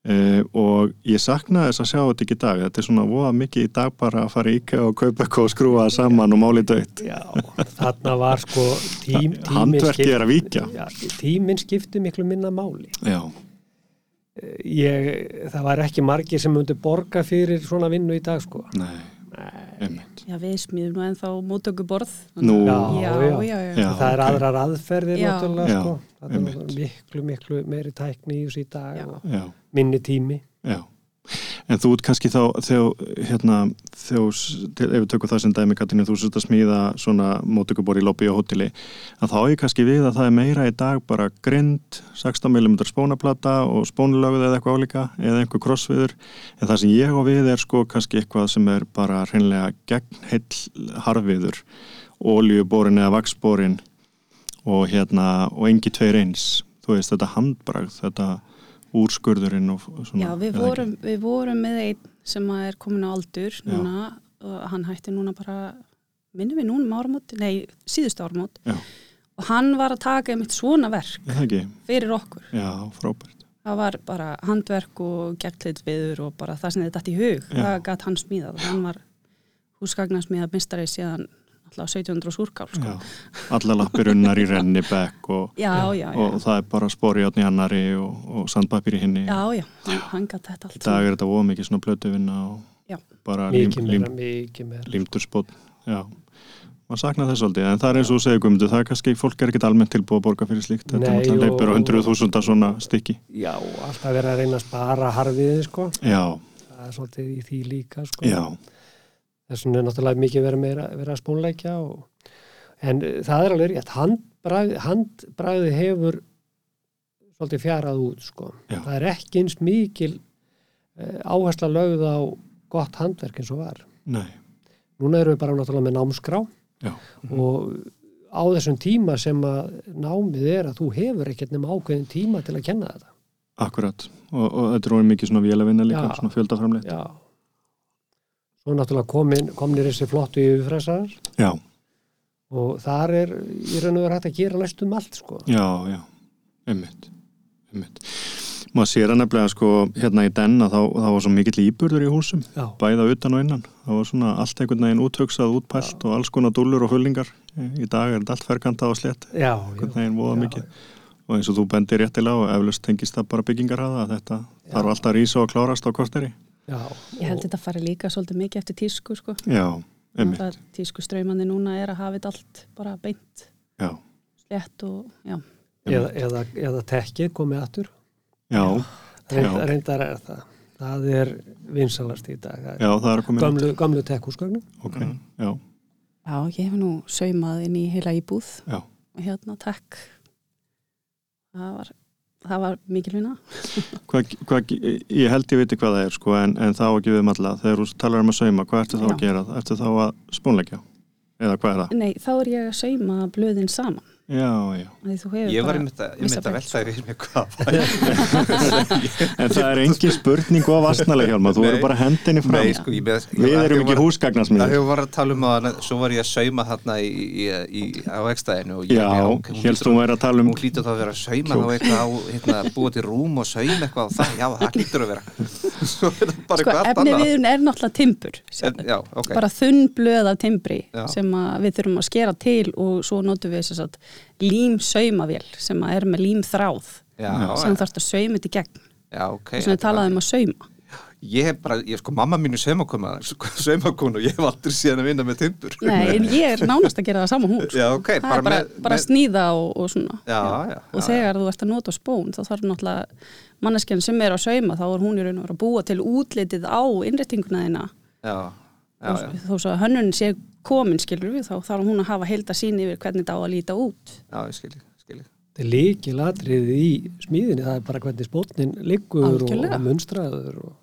A: Uh, og ég sakna þess að sjá þetta ekki í dag. Þetta er svona voða mikið í dag bara að fara í IKEA og kaupa eitthvað og skrúa það saman og máli dött
D: já þarna var sko tím,
A: handverkið er að víkja.
D: Já, tíminn skipti miklu minna máli.
A: Já,
D: ég, það var ekki margir sem myndi borga fyrir svona vinnu í dag sko.
A: Nei, einmitt
E: Já, við smíðum nú ennþá móttökuborð.
A: Nú.
E: já,
D: Já,
E: já,
D: já. það er aðrar aðferðir náttúrulega sko það er miklu miklu meiri tækni í þessu í dag
E: Já.
D: og
A: já,
D: minni tími
A: já En þú ert kannski þá, þegar, hérna, ef við tökum það sem dæmi, Katrínu, þú sért að smíða svona mótökubor í lobby og hóteli, að þá er kannski við að það er meira í dag bara grind, 16mm spónaplata og spónulöguð eða eitthvað álíka, eða einhver krossviður, en það sem ég á við er sko kannski eitthvað sem er bara hreinlega gegn heill harfiður, ólíuborin eða vaksborin og hérna, og engi tveir eins, þú veist, þetta handbragð, þetta úrskurðurinn og svona.
E: Já, við vorum, við vorum með einn sem er komin á aldur núna og hann hætti núna bara minnum við núna um áramót, nei, síðustu áramót
A: Já.
E: og hann var að taka einmitt svona verk?
A: Er
E: fyrir okkur.
A: Já, frábært.
E: Það var bara handverk og gegntleitt viður og bara það sem þetta dætt í hug,
A: Já.
E: það gætt hann smíðað. Hann var húsgagnarsmíðað mistari síðan alltaf 1700 súrkál, sko.
A: Já, alla lappir unnar í renni bekk og, *laughs*
E: Já, já, já.
A: og það er bara spori átni annari og, og sandpapir í hinni.
E: Já, já, hann, gætt þetta
A: Í
E: allt.
A: dag er þetta ómikið svona plötuvinna og
E: Já.
A: bara lím,
D: mikið
A: lím,
D: meira, mikið meira
A: límturspott. Já, maður saknar þess aldrei, en það er eins og þú segir Guðmundur, það er kannski, fólk er ekkert almennt tilbúið að borga fyrir slíkt. Þetta
D: Nei,
A: er náttúrulega leipur á
D: og-
A: 100.000 svona stykki.
D: já, alltaf verið að reyna að spara harfiði sko,
A: Já,
D: það er svolítið í því líka sko.
A: já,
D: þess vegna er náttúrulega mikið verið meira, verið að spónleikja og, en uh, það er alveg rétt handbragð, handbragði hefur svolítið fjarað út sko. Það er ekki eins mikil uh, áhersla lögð á gott handverk eins og var
A: nei,
D: núna erum við bara náttúrulega með námskrá
A: já,
D: og á þessum tíma sem að námið er að þú hefur ekkert nema ákveðin tíma til að kenna þetta
A: akkurat. Og, og þetta er orðið mikið svona vélavinna líka,
D: Já.
A: svona fjöldaframleitt.
D: já svo náttúrulega komin, komnir þessi flottu yfirfræsar
A: Já,
D: og þar er í raun og verið hægt að gera næstum allt sko
A: já, já, einmitt, einmitt. Maður sér að nefnilega sko hérna í den að þá, þá var svo mikill íburður í húsum,
D: já,
A: bæða utan og innan. Það var svona allt einhvern veginn úthugsað, útpælt og alls konar dúllur og fullingar. Í dag er þetta allt ferkanta og slett,
D: já,
A: einhvern
D: já,
A: veginn voða
D: Já.
A: mikið. Og eins og þú bendir réttilega og eflust tengist það bara byggingarhaða að þetta þarf alltaf að rísa og klárast á korteri.
D: Já
E: Ég held þetta fari líka svolítið mikið eftir tísku, sko.
A: Já, einmitt,
E: Það tísku straumandi núna er að hafa þetta allt bara beint,
A: já,
E: slétt og, já.
D: eða, eða, eða tekkið komið aftur
A: já,
D: Reynd,
A: Já.
D: reyndar er það það er vinsalast í dag Það
A: já, það er að koma inn.
D: gamlu, tekkhúsgögnum
A: Ok, já,
E: Já, ég hef nú saumað inn í heila íbúð
A: já,
E: og hérna, takk. Það var, það var mikil
A: hvað, ég held ég viti hvað það er sko en, en þá ekki við um alla þegar þú talar um að sauma, hvað ertu þá að
E: Já.
A: gera ertu þá að spónleggja eða hvað er það?
E: Nei, þá er ég að sauma blöðin saman.
A: Já, já,
B: Ég var einmitt að, ég að
E: beint,
B: velta þér í mér hvað *laughs*
A: en það er engin spurning og vastnalega hjálma, þú verður bara hendinni fram.
B: Nei, sko, ég með,
A: við erum ekki
B: Það
A: húsgagnarsmiður
B: hefur var að tala um að svo var ég að sauma þarna í, í, í, á ekstæðinu og ég,
A: já, helst þú væri að tala um
B: hún hlýtur þá að vera að sauma þá eitthvað á, hérna, búa til rúm og sauma eitthvað á það, já, það hlýtur að vera. *laughs* Svo er það bara
E: Sko,
B: eitthvað
E: efni viðun er náttúrulega timbur.
B: En- Já, ok,
E: Bara þunn blöð af timbri sem að við þurfum að skera til og svo notum við þess að lím saumavél sem er með lím þráð
B: já,
E: sem
B: já,
E: þarfst að sauma þetta í gegn.
B: já, ok
E: Þess vegna við talaðum um að sauma.
B: Ég hef bara, ég sko, mamma mín er saumakona *laughs* saumakona og ég hef aldrei síðan að vinna með timbur
E: Nei, en ég er nánast að gera það saman hús.
B: Já, ok,
E: það bara,
B: með,
E: bara
B: með,
E: sníða og, og svona.
B: Já, já,
E: Og
B: já,
E: þegar þú ert að nota spón þá þarf náttúrulega manneskjan sem er að sauma þá er hún í raun og vera að búa til útlitið á innréttinguna þína
B: já, já, já,
E: þó svo að hönnun sé komin skilur við þá þarf hún að hafa heilda sín yfir hvernig þetta á að líta út.
B: já, ég skilji, skilji
D: þetta er líkilatrið í smíðinni það er bara hvernig spótnin liggur og,
E: Algjörlega.
D: og munstraður og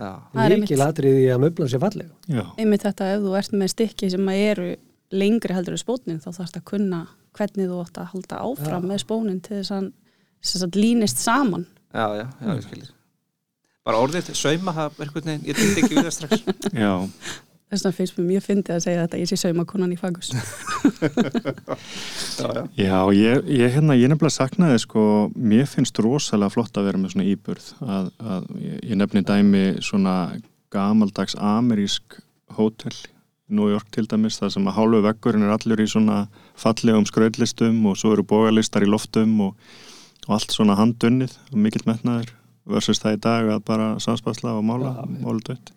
B: Já,
E: Það er einmitt-
D: líkilatrið í að möbla sér fallega.
A: Já,
E: Einmitt þetta ef þú ert með stykki sem að eru lengri heldur en spónin þá þarfst að kunna hvernig þú átt að halda áfram með spónin til þess að þess að línist saman.
B: já, já, já, ég skilji Bara orðið, sauma, það er veginn, ég *laughs*
E: Þess vegna finnst mér mjög fyndið að segja þetta ég sé saumakonan í fagus. *laughs*
B: Já, já,
A: Já, ég, ég, hérna, ég nefnilega saknaði sko, mér finnst rosalega flott að vera með svona íburð að, að ég, nefni dæmi svona gamaldags amerísk hótel New York til dæmis, það sem að hálfu veggurinn er allur í svona fallegum skrautlistum og svo eru bógalistar í loftum og, og allt svona handunnið og mikill metnaður versus það í dag að bara samspasla og mála,
D: já.
A: mála dött.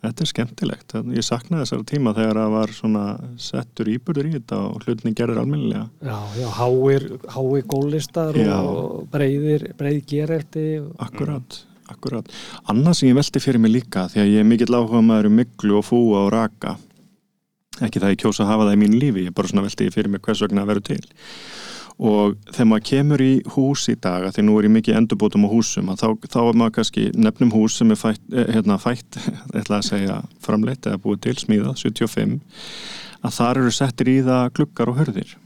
A: Þetta er skemmtilegt. Ég saknaði þessara tíma þegar það var svona settur íburður í þetta og hlutinni gerður almennilega.
D: já, já, háir, háir gólistar
A: Já.
D: og breiðir breið gereldi og
A: Akkurat, akkurat. Annað sem ég velti fyrir mig líka því að ég er mikill áhuga maður um miklu og fúa og raka ekki það ég kjósa að hafa það í mínu lífi ég er bara svona velti fyrir mig hvers vegna að vera til og þegar maður kemur í hús í dag, því nú er ég mikið endurbótum á húsum, þá, þá er maður kannski nefnum hús sem er fætt, eh, hérna, fætt *laughs* ætla að segja framleitt eða búið til smíðað, 75 að þar eru settir í það gluggar og hörðir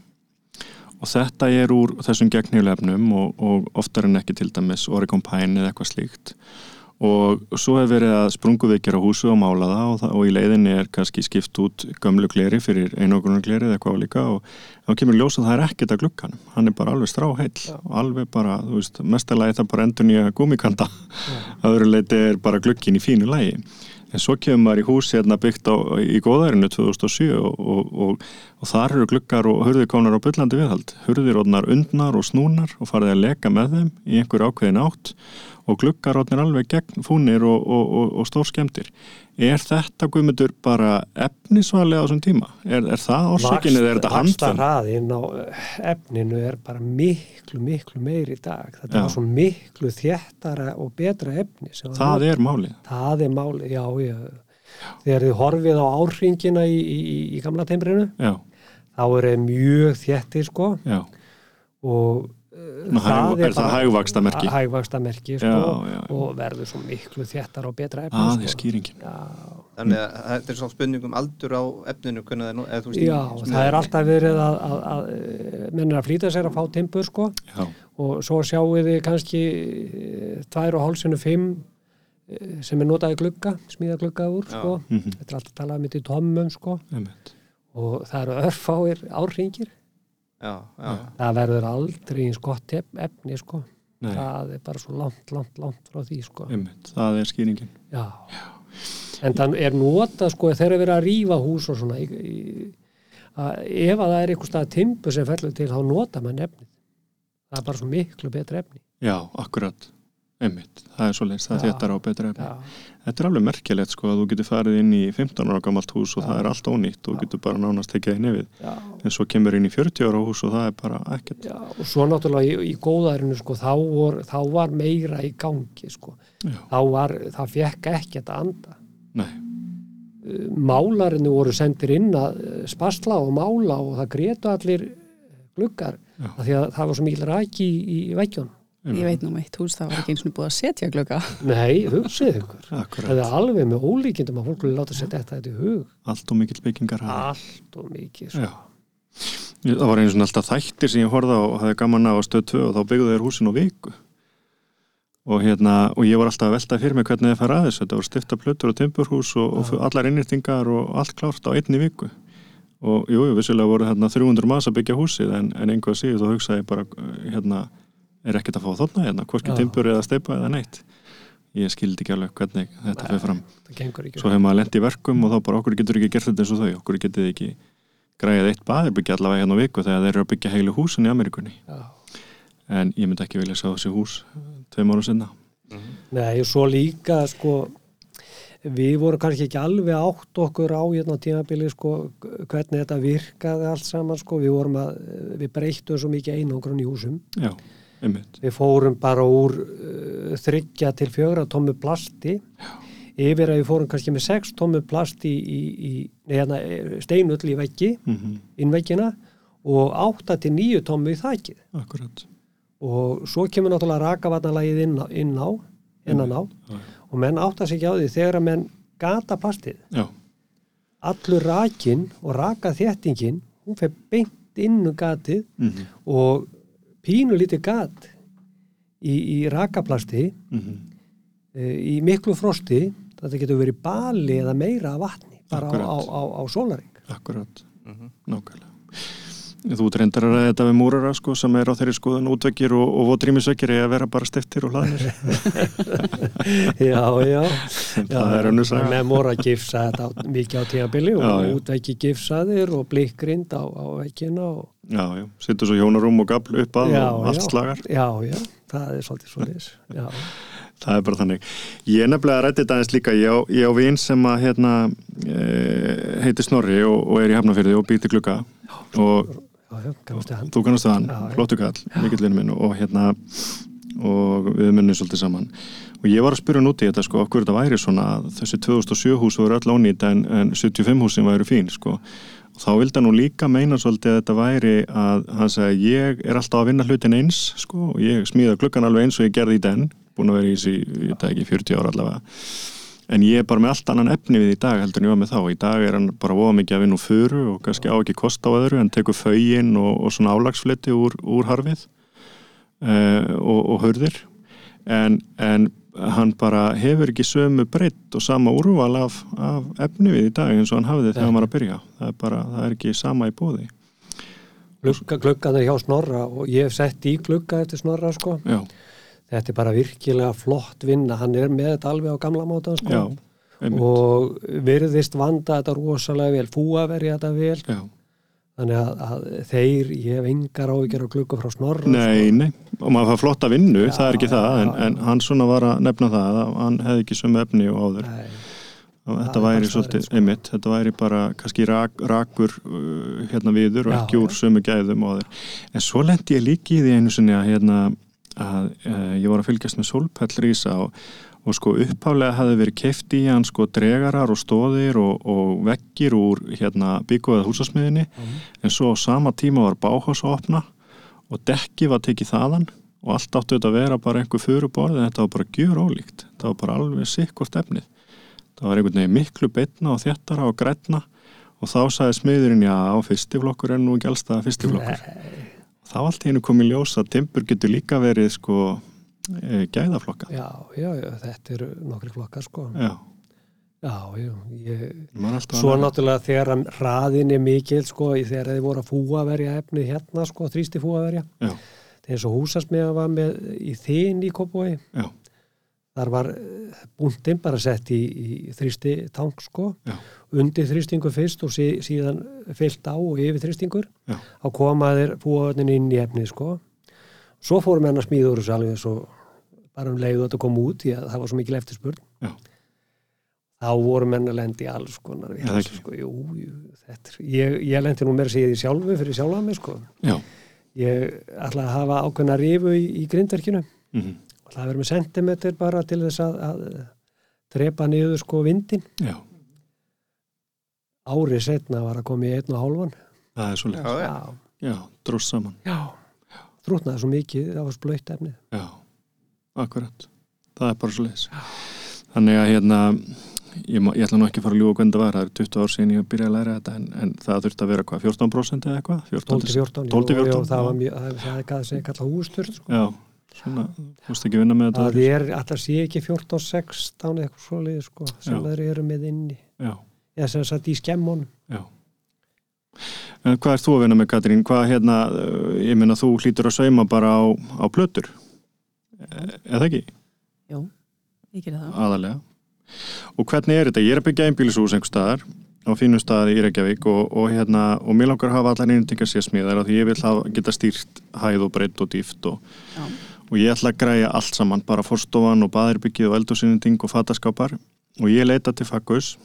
A: og þetta er úr þessum gegnhjulefnum og, og oftar en ekki til dæmis Oregon Pine eða eitthvað slíkt og svo hefur verið að sprunguveikjara húsu og mála það og, það og í leiðinni er kannski skipt út gömlu gleri fyrir einogunar gleri eða eitthvað líka og þá kemur ljósa að það er ekkert að glukkanum hann er bara alveg stráheill og alveg bara, þú veist, mestalagi það bara endur nýja gúmikanda öðru leiti er bara glukkin í fínu lægi en svo kemur maður í hús hérna byggt á, í góðærinu 2007 og, og, og, þar eru glukkar og hurðir konar á byllandi viðhald. Hurðir odnar undnar og snúnar og farið að leka með þeim í einhver ákveðin átt og glukkar odnar alveg gegn fúnir og stór skemmtir er þetta guðmyndur bara efnisvali á þessum tíma? Er, er það orsökinni eða er þetta handfenn?
D: Vaksta hraðin á efninu er bara miklu, miklu meir í dag. Þetta er svo miklu þéttara og betra efni var
A: Það er málið.
D: Það er máli, já, já. Þegar þið horfið á árringina í, í, í, í gamla teimbrinu,
A: Já,
D: þá er það mjög þéttir, sko,
A: já.
D: Og
A: Hæg, er það hægvaksta merki?
D: Hægvaksta merki, sko,
A: Já, já, já.
D: og verður svo miklu þéttar og betra efni,
A: Það er
D: sko.
A: skýringin.
D: Já,
B: Þannig að þetta er svona spurning um aldur á efninu það veist
D: já það er alltaf verið að, að, að, að menn er að flýta sér að fá timpur, sko, og svo sjáu þið kannski eh, tvær og hálsinu fimm eh, sem er notaði glugga, smíða glugga úr,
B: Já.
D: sko,
A: mhm,
D: þetta er alltaf talað mitt í sko,
A: einmitt.
D: Og það eru örfáir árringir
B: Já, já,
D: það verður aldrei eins gott ef- efni sko,
A: Nei,
D: það er bara svo langt, langt, langt frá því sko.
A: Einmitt, það er skýringin.
D: Já, en þann er nota sko þegar er verið að rífa hús og svona í, í, að ef að það er einhver stað timbu sem fellur til þá nota mann efnið. Það er bara svo miklu betra efni.
A: Já, akkurat, einmitt Það er svo leist, það
D: Já.
A: er þetta á betra efni.
D: Já,
A: Þetta er alveg merkilegt sko að þú getur farið inn í 15 ára gamalt hús og
D: Já.
A: það er allt ónýtt og þú getur bara nánast það í nefið.
D: Já,
A: en svo kemur inn í 40 ára hús og það er bara ekkert.
D: Já og svo náttúrulega í, í góðærinu sko þá, vor, þá var meira í gangi sko.
A: Já,
D: þá var, það fekk ekkert að anda.
A: Nei,
D: málarinu voru sendir inn að eh, spasla og mála og það grétu allir
A: Já.
D: af því að það var svo mikil ræki í, í veggjónum.
E: Ég veit nú meitt hús, það var ekki eins og búið að setja glugga.
D: Nei, hugsið ykkur.
A: akkurat
D: Það er alveg með ólíkindum að fólk vilja láta setja þetta þetta í hug.
A: Allt og mikill byggingar
D: Allt og mikið. Sko.
A: Já. Það var einu svona alltaf þættir sem ég horfði á og hafði gaman á að stöð 2 og þá byggðu þeir húsin á viku og hérna og ég var alltaf að velta fyrir mig hvernig þið fara aðeins þetta voru stifta plötur og timburhús og, og allar innýrtingar og allt klárt á einni viku og jú, jú, vissulega voru hérna 300 maður að byggja húsið en, en einhvað síður þá hugsaði ég bara uh, hérna, er ekkert að fá þarna hérna, hvorki
D: Já.
A: timbur eða steipa eða neitt. Ég skildi ekki alveg hvernig þetta fyrir fram. svo hefur maður lent í verkum og þá bara okkur getur ekki gert þetta eins og þau okkur getur ekki græðið eitt baðirbyggja allavega hérna á viku þegar þeir eru að byggja heilu húsin í Amerikunni
D: Já.
A: en ég myndi ekki vilja sjá þessi hús eh, tveim ára sinna
D: Nei, og svo líka sko við vorum kannski ekki alveg átt okkur á hérna á tímabili sko hvernig þetta virkaði allt saman sko. Við vorum að, við breyttum svo mikið einangrun í húsum.
A: Já, einmitt.
D: Við fórum bara úr uh, þryggja til fjögra tómmu plasti. Yfir að við fórum kannski með sex tómmu plasti í, í, nei, hérna, steinull í veggi,
A: mm
D: innveggina og átta til nýju tómmu í þakið.
A: Akkurat.
D: Og svo kemur náttúrulega rakavatnalagið inn inn á, innan á
A: já,
D: og menn átta sig ekki á því þegar að menn gata plastið,
A: já,
D: allur rakin og rakaþéttingin, hún fer beint inn um gatið
A: mm
D: og pínu lítið gat í, í rakaplasti
A: -hmm.
D: e, í miklu frosti þetta getur verið bali eða meira af vatni bara á,
A: Akkurat.
D: á, á, á sólaring
A: akkurat, nákvæmlega. Þú treyndar að ræða þetta við múrara sko, sem er á þeirri skoðun útveggir og, og votrímisveggir eða vera bara stiftir og hlaðnir. *laughs*
D: Já, *laughs* já,
A: það er saga.
D: menn voru að gifsa þetta á, mikið á tímabili og útveggi gifsaðir og blikkrind á, á veggina og
A: já, já, sittur svo hjónarum og gafl upp að
D: já,
A: og allt
D: já,
A: slagar.
D: Já, já, það er svolítið svolítið já, *laughs*
A: Það er bara þannig. Ég er nefnilega að rætti þetta aðeins líka. Ég á, á vin sem að hérna, e, heitir Snorri og, og er í Hafnafyrði og býti glugga. Og þú kannast það hann, flottu kall, mikill vinnu minn og hérna og við munnum svolítið saman. Og ég var að spyrja núti þetta sko, okkur þetta væri svona. Að þessi 2007 hús voru öll ónýtt en, en 75 húsin væri fín sko þá vildi hann nú líka meina svolítið að þetta væri að hann segi ég er alltaf að vinna hlutin eins sko og ég smíða klukkan alveg eins og ég gerði í den búin að vera í þessi, ég ekki, 40 ára allavega. En ég er bara með allt annan efni við í dag heldur en ég var með þá, í dag er hann bara óa mikið að vinna úr furu og kannski á ekki kost á öðru en tekur fögin og, og svona álagsfleti úr, úr harfið uh, og, og hörðir en, en hann bara hefur ekki sömu breytt og sama úrval af, af efni við í dag eins og hann hafði þegar hann var að byrja. Það er bara, það er ekki sama í bóði
D: Glugga, gluggan er hjá Snorra og ég hef sett í glugga eftir Snorra sko.
A: Já,
D: Þetta er bara virkilega flott vinna, hann er með þetta alveg á gamla mótan sko.
A: já,
D: og virðist vanda þetta rosalega vel, fúa verið þetta vel.
A: Já,
D: þannig að, að þeir, ég hef engar áhyggjur á glugga frá Snorra
A: Nei, nei, og maður fær flotta vinnu,
D: Já,
A: það er ekki það, en, en hann svona var að nefna það að hann hefði ekki sömu efni og áður.
D: Nei,
A: Og þetta væri svolítið,
D: sko.
A: einmitt, þetta væri bara kannski rak, rakur uh, hérna viður og ekki úr
D: já.
A: sömu gæðum og áður. En svo lendi ég líki í því einu sinni að hérna, að uh, ég var að fylgjast með Solpell Rísa og, og sko upphálega hafði verið keift í hann sko dregarar og stóðir og, og veggir úr hérna bygguðað húsasmiðinni en svo á sama tíma var báhás að opna og dekki var tekið þaðan og allt áttu þetta að vera bara einhver furuborð en þetta var bara gjur ólíkt þetta var bara alveg sikkvort efnið. Það var einhvern veginn miklu betna og þéttara og grætna og þá sagði smiðurinn já, fyrstiflokkur er nú ekki allstað fyrstiflokkur þá allt í hennu komið ljós að timpur getur líka verið sko gæðaflokka.
D: Já, já, já, þetta eru nokkri flokkar sko.
A: já,
D: Já, já, ég, Svo
A: að
D: náttúrulega þegar að hraðin er mikil sko, þegar þið voru að fúaverja efni hérna sko, þrýsti fúaverja eins og húsasmiða var með í þinn í Kópói þar var búndin bara sett í, í þrýsti tank sko
A: Já.
D: undir þrýstingur fyrst og sí, síðan fyllt á og yfir þrýstingur. Þá komaðir fúavernin inn í efni sko. Svo fórum henn að smíða úr þessu alveg svo bara um leiðu að þetta kom út því að það var svo mikil eftirspurn.
A: Já.
D: þá voru menn að lendi alls konar
A: það
D: vitleysu, sko. jú, jú, þetta er, ég, ég lendi nú meira að segja því sjálfu fyrir sjálfa mig sko.
A: já,
D: ég ætla að hafa ákveðna rifu í, í grindverkinu.
A: Mm
D: ætla að vera með sentimeter bara til þess að, að drepa niður sko vindin
A: já,
D: árið setna var að koma í einn og hálfan.
A: Það er svo
B: Já,
A: leið
B: já.
D: já,
A: já, dróst saman.
D: Já. þrútnaði svo mikið, það var splöytt efnið
A: Já, akkurat. Það er bara svo leiðis þannig að hérna ég, má- ég ætla nú ekki að fara að ljúga hvernig það var það er 20 ár síðan ég byrjaði að læra þetta en, en það þurfti að vera hvað, 14% eða eitthvað? 14
D: 12-14
A: 12 14
D: það
A: já.
D: mjög, það, er hvað sem kalla hústurð sko.
A: já, svona, þú veist ekki vinna með þetta
D: það er alltaf sé ekki 14-16 eitthvað svoleið sko, sem
A: Já.
D: þeir eru með inni.
A: Já,
D: eða sem sagt í skemmunum.
A: Já. En hvað er þú að vinna með Katrín? Hvað hérna, ég meina þú hlýtur að sauma bara á, á plötur eða ekki,
E: Jú, ég gerir það.
A: aðalega og hvernig er þetta, ég er að byggja einbýlishús einhver staðar á fínum staði í Reykjavík og, og hérna, og mér langar að hafa allar einningar sérsmíðar af því ég vil hafa, geta stýrt hæð og breytt og dýft og, og ég ætla að græja allt saman, bara forstofan og baðirbyggið og eldursynnending og fataskápar. Og ég leita til fakkus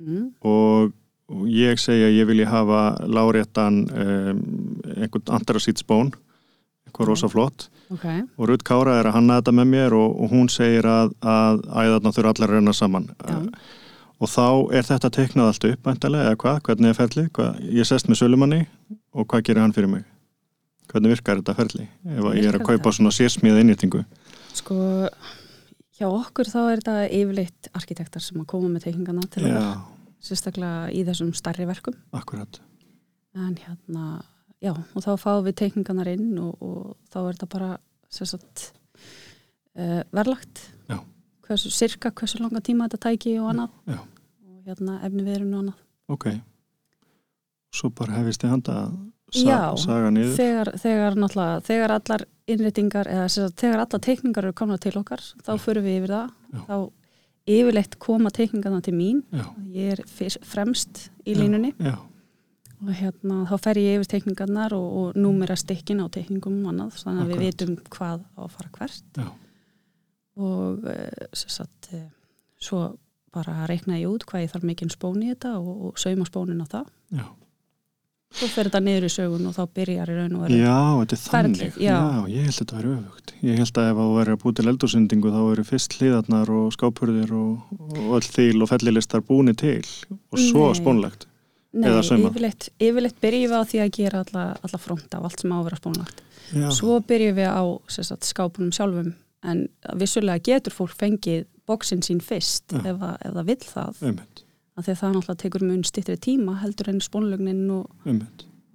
E: Mm.
A: og, og ég segja ég vilja hafa láréttan um, einhvern andrasýtsbón eitthvað rosa flott
E: Ok,
A: og Rutt Kára er að hanna þetta með mér og, og hún segir að, að æðarna þurfa allar að renna saman.
E: Já.
A: og þá er þetta teiknað allt upp eða hvað, hvernig er ferlið? Hvað, ég sest með sölumanni og hvað gerir hann fyrir mig? Hvernig virkar þetta ferli? Ef að ég er að
E: Virkar
A: kaupa
E: þetta?
A: svona sérsmíða innýtingu
E: sko hjá okkur þá er þetta yfirleitt arkitektar sem að koma með teikningana til
A: já,
E: sérstaklega í þessum starri verkum.
A: akkurat.
E: En hérna, já, og þá fáum við teikninganar inn og, og þá er þetta bara sérsagt uh, verlagt.
A: Já.
E: Hversu, cirka hversu langa tíma þetta tæki og annað.
A: já.
E: Og hérna efni viðurinn og annað.
A: ok svo bara hefist þið handa að
E: Já,
A: sa saga niður
E: Þegar, þegar þegar allar innréttingar eða sérsagt, þegar allar teikningar eru komna til okkar, þá förum við yfir það.
A: Já.
E: Þá yfirleitt koma teikningarna til mín.
A: já,
E: Ég er fremst í
A: Já.
E: línunni.
A: já,
E: og hérna þá fer ég yfir teikningarnar og, og númera stikkin á teikningum og annað þannig að við
A: Akkurat.
E: vitum hvað á að fara hvert
A: Já.
E: og uh, satt, uh, svo bara reikna ég út hvað ég þarf mikinn spón í þetta og, og sauma spónin á það
A: já
E: svo fer þetta niður í sögun og þá byrjar í raun og veru
A: Já, þetta er þannig.
E: já.
A: ég held að þetta væri öfugt. Ég held að ef þú væri að búið til eldursendingu þá væri fyrst hliðarnar og skápurðir og, og öll þýl og fellilistar búinir til og svo
E: Nei.
A: spónlegt.
E: Nei, yfirleitt, yfirleitt byrjum við á því að gera alla, alla front af allt sem á spónlagt
A: Já,
E: svo byrjum við á sagt, skápunum sjálfum. En vissulega getur fólk fengið bóksinn sín fyrst
A: Já.
E: ef, ef það vill það. Því að það náttúrulega tekur mun stittri tíma heldur en spónlögnin og,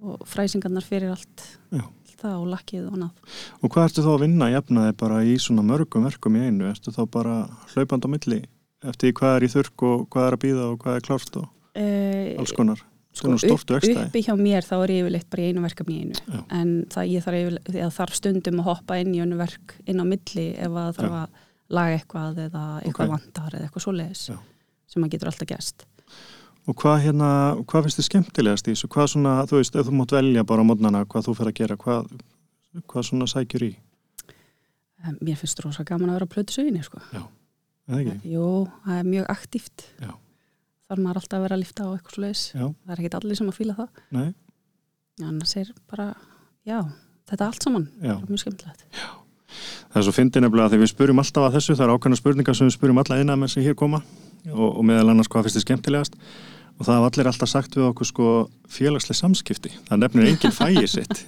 E: og fræsingarnar fyrir allt, allt það og lakkið og annað.
A: Og hvað ertu þá að vinna jafnaði bara í svona mörgum verkum í einu? Ertu þá bara hlaupand á milli eftir hvað er í þurrk og hvað er að býða og hvað er klárt og alls konar?
E: sko, upp, uppi hjá mér þá er ég yfirleitt bara í einu verkefni í einu
A: Já.
E: en það ég þarf, þarf stundum að hoppa inn í önnu verk inn á milli ef að það þarf
A: Já.
E: að laga eitthvað eða eitthvað
A: Ok.
E: vantar eða eitthvað svoleiðis
A: Já.
E: sem að getur alltaf gæst
A: Og hvað hérna, hvað finnst þið skemmtilegast í þessu? Hvað svona, þú veist, ef þú mátt velja bara á mótnana hvað þú fer að gera, hvað, hvað svona sækjur í?
E: Mér finnst rosa gaman að vera á plötu söginni sko.
A: Eða ekki?
E: Jú, það er mjög aktíft
A: Já.
E: Þarf maður alltaf að vera að lifta á eitthvað
A: Já,
E: það er ekkit allir sem að fíla það.
A: Nei,
E: annars er bara, já, þetta allt saman
A: já.
E: er mjög skemmtilegt.
A: Það er svo fyndið nefnilega að því við spurum alltaf að þessu, það er ákveðna spurningar sem við spurum alla eina með sem hér koma og, og meðal annars hvað finnst þið skemmtilegast. Og það hafa allir alltaf sagt við okkur sko félagslega samskipti, það nefnir enginn fæið sitt.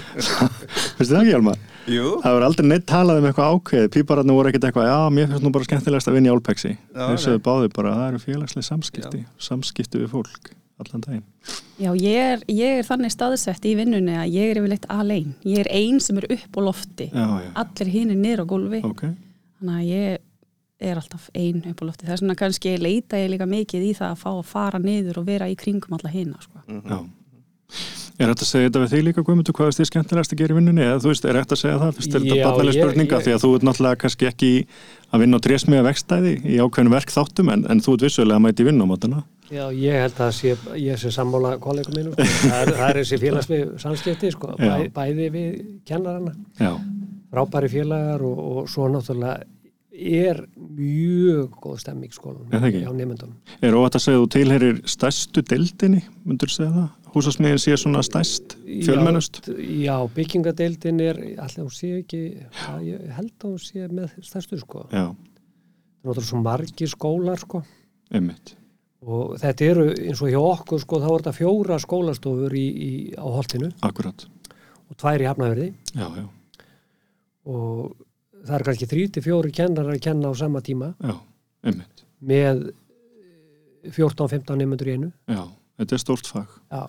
A: *laughs* Finnst þið það ekki Hjalmar?
B: Jú,
A: Það voru aldrei neitt talað um eitthvað ákveð pípararnir voru ekkert eitthvað, já, mér finnst nú bara skemmtilegast að Álpexi.
B: Já,
A: þau sögðu báði bara, það eru félagslega samskipti samskipti við fólk, allan daginn.
E: Já, ég er, ég er þannig staðsett í vinnunni að ég er yfirleitt alein. Ég er ein sem er upp á lofti.
A: Já, já,
E: allir hinn er niður á gólfi.
A: Ok.
E: Þannig að ég er alltaf ein upp á lofti. Þess vegna kannski leita ég líka mikið í það að fá að fara niður og vera í kringum alla hina sko.
A: Já. Er þetta að segja þetta við þig líka, Guðmundur, hvað er þið skemmtilegast að gera í vinnunni? Eða þú veist, er þetta að segja það? Fyrst er þetta
D: Já,
A: barnaleg
D: ég-
A: spurninga
D: ég-
A: því að þú ert náttúrulega kannski ekki að vinna á trésmiða vekstæði í ákveðinu verk þáttum en, en þú ert vissulega að mæti í vinnumátuna.
D: Já, ég held að sé, ég sé sammála kollegum sko. það, það er þessi félagsvið samskipti, sko. Bæ, bæði við kennarana,
A: Já,
D: frábæri félagar og, og svo náttúrulega er mjög góð stemming skólanum hjá nefndunum.
A: er óvægt að segja að þú tilherir stærstu deildinni, myndur segja það? Húsasmiðin sé svona stærst, fjölmennust?
D: Já, já, byggingadeildin er, alltaf hún sé ekki, ég held að hún sé með stærstu, sko.
A: Já,
D: Það er náttúrulega svo margir skólar, sko,
A: einmitt.
D: og þetta eru eins og hjá okkur, sko, þá er þetta fjóra skólastofur í, í, á holtinu
A: Akkurat.
D: og tvær í hafnaverði
A: Já, já,
D: og það er kannski þrý til fjóri kennar að kenna á sama tíma.
A: Já,
D: með 14-15 nefnundur í einu.
A: Já, þetta er stórt fag.
D: já,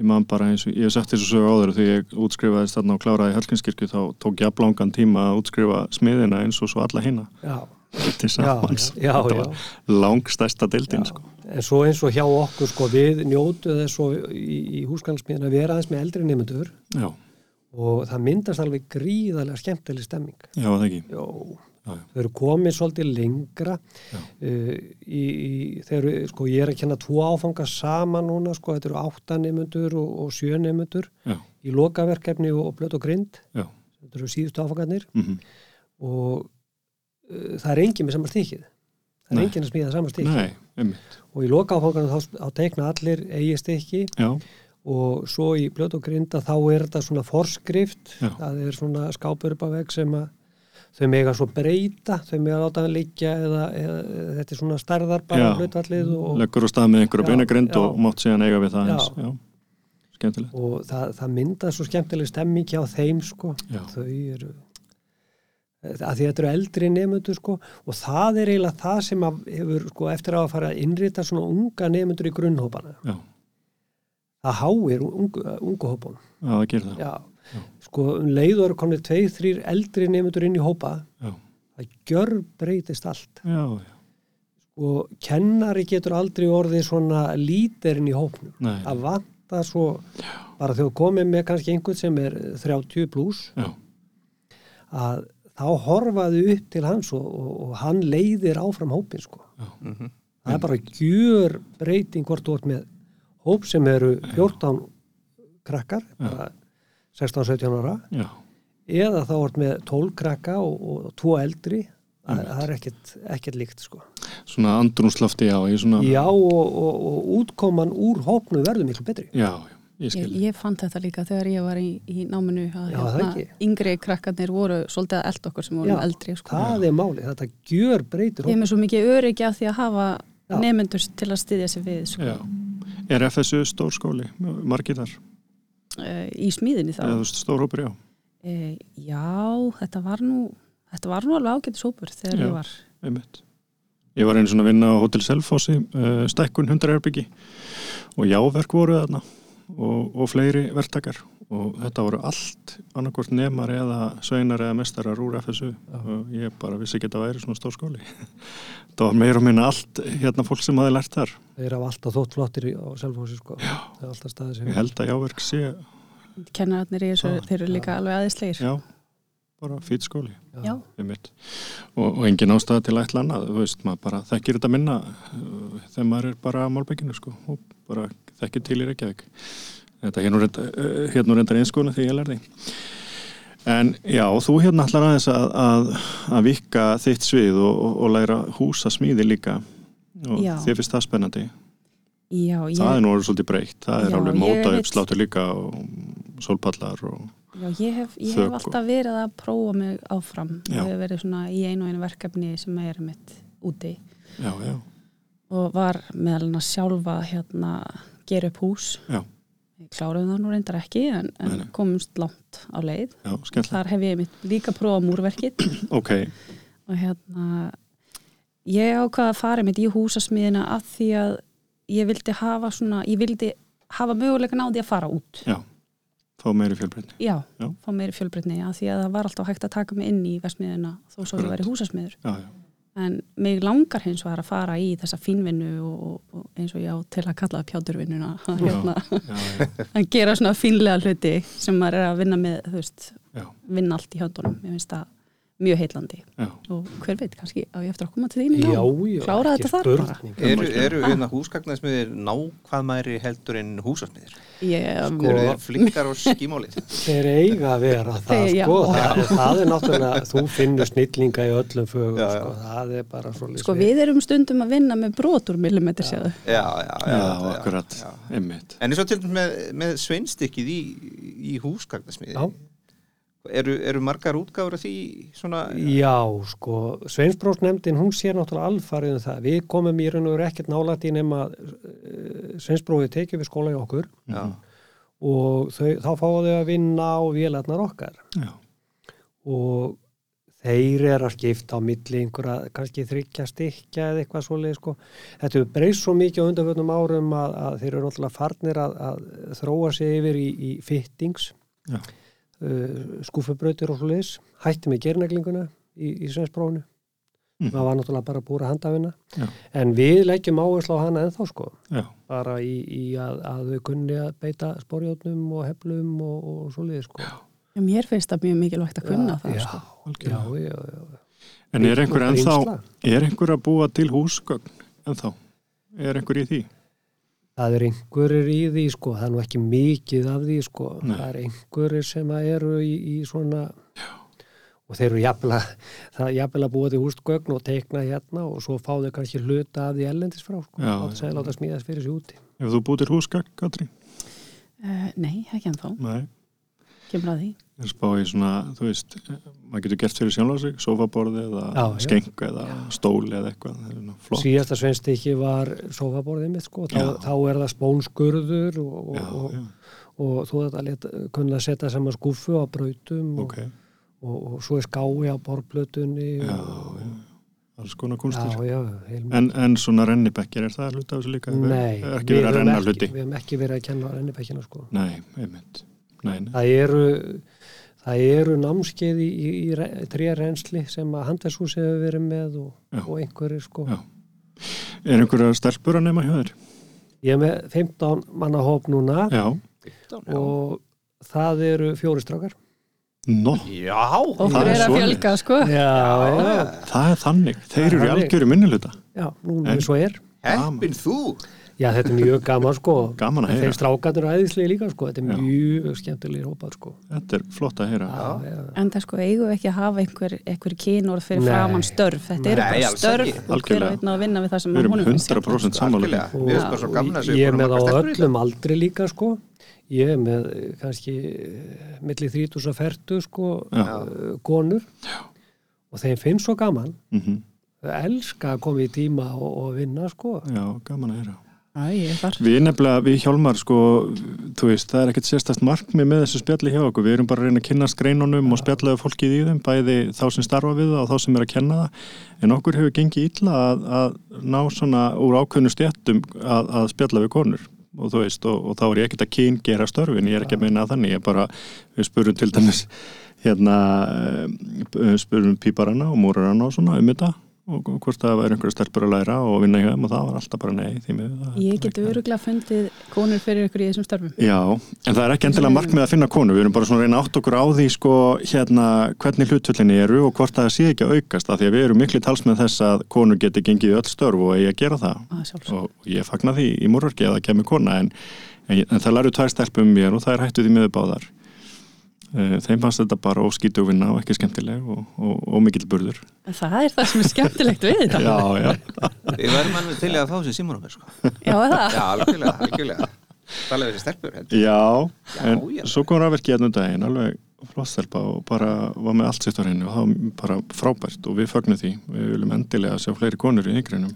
A: Ég man bara eins og, ég hef sagt þessu sögu áður því ég útskrifaðist þarna og kláraði í Hallgrímskirkju þá tók ég aflangan tíma að útskrifa smiðina eins og svo alla hinna
D: já,
A: til
D: já,
A: samans.
D: já, já,
A: var langstærsta deildin,
D: já.
A: sko.
D: en svo eins og hjá okkur sko við njótu þess í, í húsgangsmiðin að vera aðeins með eldri nefnundur
A: Já,
D: og það myndast alveg gríðarlega skemmtileg stemming.
A: Já, það ekki.
D: Jó,
A: Já, já.
D: þau eru komið svolítið lengra. Uh, í, í, þeir sko ég er að kenna tvo áfanga saman núna, sko þetta eru átta nefnundur og, og sjö nefnundur
A: Já,
D: í lokaverkefni og, og blöt og grind.
A: Já.
D: þetta eru síðustu áfangarnir.
A: Mm
D: og uh, það er engin með saman stíkið það er
A: Nei.
D: engin að smíða saman stíkið og í loka áfangarnum þá, þá teikna allir eigi stíki
A: Já,
D: og svo í blöt og grinda þá er þetta svona forskrift
A: Já.
D: það er svona skápur upp á veg sem að þau mega svo breyta þau mega láta hann liggja eða, eða, eða þetta er svona stærðar bara
A: Já.
D: hlutvallið og,
A: leggur á stað með einhverju
D: Já,
A: beinagrind
D: já.
A: og mátt síðan eiga við það
D: Já.
A: eins. Já, skemmtilegt.
D: og það, það mynda svo skemmtileg stemming hjá þeim sko
A: Já.
D: þau eru að því þetta eru eldri nefnundur sko og það er eiginlega það sem að hefur sko eftir að fara að innrita svona unga nefnundur í grunnhópana
A: Já,
D: það háir ungu, ungu hópunum
A: já, það gerir það.
D: já.
A: Já.
D: sko um leiður eru komnið tveir, þrýr eldri nefnundur inn í hópa
A: Já,
D: það gjör breytist allt
A: já, já.
D: og kennari getur aldrei orðið svona lítirinn í hópnum
A: Nei,
D: að vanta svo bara þegar þú komið með kannski einhvern sem er 30 pluss
A: já,
D: að þá horfaðu upp til hans og, og, og hann leiðir áfram hópin sko.
B: Mhm.
D: það er bara gjör breyting hvort þú ert með hóp sem eru 14 krakkar bara 16-17 ára
A: já,
D: eða þá ert með 12 krakka og, og tvo eldri það, það er ekkert, ekkert líkt sko.
A: svona andrúnslofti já, í svona,
D: Já, og, og, og útkoman úr hópnu verður miklu betri.
A: já, já, ég
E: Ég,
A: skil.
E: ég fann þetta líka þegar ég var í, í náminu að
D: Já, ekki.
E: yngri krakkarnir voru svolítið að elda okkur sem vorum
D: Já,
E: eldri sko.
D: Það er málið, þetta gjör breytir
E: Ég er með svo mikið öryggi af því að hafa
D: Já.
E: nefnendur til að styðja sig við sko.
A: Já. Er FSU stór skóli, margir þar?
E: uh, í smíðinni þá
A: Eða stór hópur, já.
E: uh, Já, þetta var nú þetta var nú alveg ágætis hópur þegar
A: Já.
E: ég var
A: einmitt. Ég var einu svona að vinna á Hotel Selfossi, uh, stækkun 100 erbyggi og jáverk voru þarna og, og fleiri verktakar og þetta voru allt annarkvort nemar eða sveinar eða mestarar úr FSU og ég bara vissi ekki að þetta væri svona stór skóli. *laughs* það var meira og minna allt hérna fólk sem hafi lært þar.
D: Þeir hafa alltaf þótt flottir á selfhósi, sko. Já. Það er alltaf staðið
A: Ég
D: sem.
A: held að jáverk sé,
E: kennararnir í þessu,
A: Já,
E: þeir eru líka alveg aðeinslegir
A: já, bara fýt skóli.
E: Já.
A: einmitt. Og, og engin ástæða til að ætla annað, þú veist, maður bara þekkir þetta minna uh, þegar maður er bara á málbygginu sko, og bara þekkir til í Reykjavík. Þetta hérna uh, hérna reyndar einskóla því ég lærði. En já, þú hérna ætlar aðeins að, að, að vika þitt svið og, og, og læra húsa smíði líka. Og
E: Já.
A: þér finnst það spennandi.
E: Já, ég,
A: það er nú orðið svolítið breytt, það er
E: Já,
A: alveg móta
E: veit-
A: uppsláttur líka og sólpallar og
E: já, ég hef, ég hef alltaf verið að prófa mig áfram. Og hef verið svona í einu og einu verkefni sem er mitt úti.
A: Já, já,
E: og var meðal hann að sjálfa hérna gera upp hús.
A: Já.
E: Ég kláruðu það nú reyndar ekki en, en komumst langt á leið.
A: Já,
E: þar hef ég líka prófa múrverkið. *clears throat*
A: Ok,
E: og hérna ég ákvaða að fara mitt í húsasmiðina að því að ég vildi hafa svona, ég vildi hafa möguleika náði að fara út.
A: Já fá meiri fjölbreytni.
E: Já,
A: Já.
E: fá meiri fjölbreytni að því að það var alltaf hægt að taka mig inn í versmiðina þó svo
A: Akkurat.
E: ég væri húsasmiður.
A: Já, já,
E: en mig langar hins vegar að fara í þessa fínvinnu og, og, eins og ég á til að kalla það pjáturvinnuna *laughs* að, hérna, *laughs* að gera svona fínlega hluti sem maður er að vinna með þú veist,
A: já,
E: vinna allt í höndunum. Ég finnst það mjög heitlandi
A: já.
E: og hver veit kannski á ég eftir að koma til þín í
D: Já, já.
E: klára þetta þar bara
D: spurning.
B: Eru, eru hérna húsgagnasmiðir nákvæmæri heldur en húsasmiðir?
E: ég,
D: Sko,
B: Eru þeir flinkar og skímálið? *laughs*
D: Þeir eiga að vera það, sko. Það, það er náttúrulega, þú finnur snillinga í öllum fögum,
B: Já, já.
D: sko. Það er bara svo
E: sko við erum stundum að vinna með brotur millimetri séðu
B: Já, já, já.
A: Já,
B: já,
A: akkurat,
B: já.
A: einmitt.
B: En eins og til dæmis með, með sveinstykkið í, í húsgagnasmiði. Eru, eru margar útgáfur af því svona...
D: Já, sko, Sveinsbrósnefndin, hún sér náttúrulega alfarið um það. Við komum í raun og veru ekkert nálægt í nema uh, Sveinsbróði tekið við skóla í okkur.
B: Já,
D: og þau, þá fáum þau að vinna á vélarnar okkar.
A: Já,
D: og þeir eru að skipta á milli einhverja, kannski þryggja stykja eða eitthvað svoleið, sko. Þetta hefur breyst svo mikið á undanfjöndum árum að, að þeir eru náttúrulega farnir að, að þróa sig yfir í, í fittings,
A: já,
D: uh, skúfubrautir og svoleiðis, hætti með gerneglinguna í, í sveinsprófunu.
A: Mhm.
D: Það var náttúrulega bara búra handafina.
A: Já.
D: En við leggjum áherslu á hana ennþá, sko.
A: já,
D: Bara í, í að, að við kunni að beita sporjónum og heflum og, og svoleiðis, sko.
E: Já, mér finnst það mjög mikilvægt að kunna það
D: já,
E: sko.
D: já,
A: algjörlega.
D: já, já.
A: En er einhver ennþá, er einhver að búa til húsgögn ennþá? Er einhver í því?
D: Það er einhverjir í því sko, það er nú ekki mikið af því sko,
A: Nei.
D: það er einhverjir sem að eru í, í svona og þeir eru jafnvel að, það jafnvel að búa til hústgögn og teikna hérna og svo fá þau kannski hluta af því ellendis frá sko,
A: Já,
D: láta, segja, láta smíðast fyrir sig úti.
A: Hefur þú búið til húsgögn, Katrín?
E: uh, Nei, ekki ennþá,
A: Nei.
E: kemur að því
A: spá í svona, þú veist, maður getur gert fyrir sjálfa sig, sofaborði eða
D: Já, já.
A: skengu eða stóli eða eitthvað. Er.
D: Síðasta sveinstykki var sofaborðið mitt sko, þá,
A: Já.
D: þá er það spónskurður og, og,
A: Já,
D: og,
A: já,
D: og, þú þetta let, kunna að setja saman skúfu á brautum og,
A: ok.
D: og, og svo er skái á borplötunni
A: Já,
D: og,
A: já. Alls konar
D: já,
A: kunstir.
D: já, heilmikið.
A: En, en svona rennibekkir, er það hluti af þessu líka?
D: Nei,
A: Er verið að
D: höfum ekki-? Við ekki verið að kenna rennibekkina sko.
A: Nei, einmitt. Nei.
D: Það eru, það eru námskeið í, í, í trérensli sem að handvershús hefur verið með og,
A: Já.
D: og einhverjir sko.
A: Já. Er einhverja stelpur að nema hjá þér?
D: Ég er með 15 manna hóp núna
A: Já.
D: og það eru fjóristrákar.
A: Nó,
B: Já,
E: Okkur
A: Það er
E: er fjölga sko
D: Já, já,
A: það er þannig. Þeir eru í algjöru minniluta.
D: já, nú
A: En-
D: eins og er.
B: heppin þú
D: Já, þetta er mjög gaman sko
A: Gaman að heyra.
D: Þeir strákarnir og æðislega líka sko Þetta er
A: Já.
D: mjög skemmtilegir hópar sko
A: Þetta er flott að heyra.
D: Já, já.
E: En það sko eigum við ekki að hafa einhver, einhver kynórð fyrir
D: Nei.
E: framann störf. Þetta eru bara störf og hver veitna að vinna við það sem
A: Við erum
E: honum finnst
A: 100% sammála.
B: Algjörlega.
A: því.
B: Mér finnst bara svo
D: Og
B: gaman að
D: ég er með á öllum aldri líka sko ég er með eh, kannski eh, milli 30 og 40 sko
A: Já.
D: konur Já. og þeim finnst svo gaman
A: Mhm.
D: þau elska að koma í tíma og, og vinna sko
A: Já, gaman að heyra. Við nefnilega, við hjálmar sko, þú veist, það er ekkert sérstast markmið með þessu spjalli hjá okkur. Við erum bara að reyna að kynnast greinunum og spjallaðu fólkið í þeim, bæði þá sem starfa við það og þá sem er að kenna það. En okkur hefur gengið illa að, að ná svona úr ákveðnu stjættum að, að spjalla við konur. Og þú veist, og, og þá er ég ekkert að kyn gera störfin, ég er ekki að meina að þannig, ég er bara, við spurum til dæmis, hérna, eh, spurum píparana og múrarana og svona um þetta og hvort það væri einhverja stelpur að læra og vinna í þeim og það var alltaf bara nei
E: Ég get öruglega fundið konur fyrir ykkur í þessum störfum.
A: Já, en það er ekki endilega markmið að finna konu, við erum bara svona að reyna átt okkur á því sko hérna hvernig hlutvöldinni eru og hvort það sé ekki að aukast af því að við erum miklu talsmið þess að konur geti gengið öll störf og eigi að gera það.
E: Að
A: og ég fagna því í múrarki að það kemur kona en, en, en það læru tvær stelpum um mér og það er hættu því miður báðar þeim fannst þetta bara óskýtu vinna og ekki skemmtileg og, og, og mikill burður
E: En það er það sem er skemmtilegt við þetta. *laughs*
A: Já, já,
B: Við verðum alveg til að fá sér símónum sko.
E: Já, er það.
B: Já, algjörlega, algjörlega Tala við þessi stelpur heldur.
A: já en
B: já.
A: svo kom rafverki hérna um daginn alveg flott stelpa og bara var með allt sitt á henni og það var bara frábært og við fögnum því, við viljum endilega sjá fleiri konur í yngreinum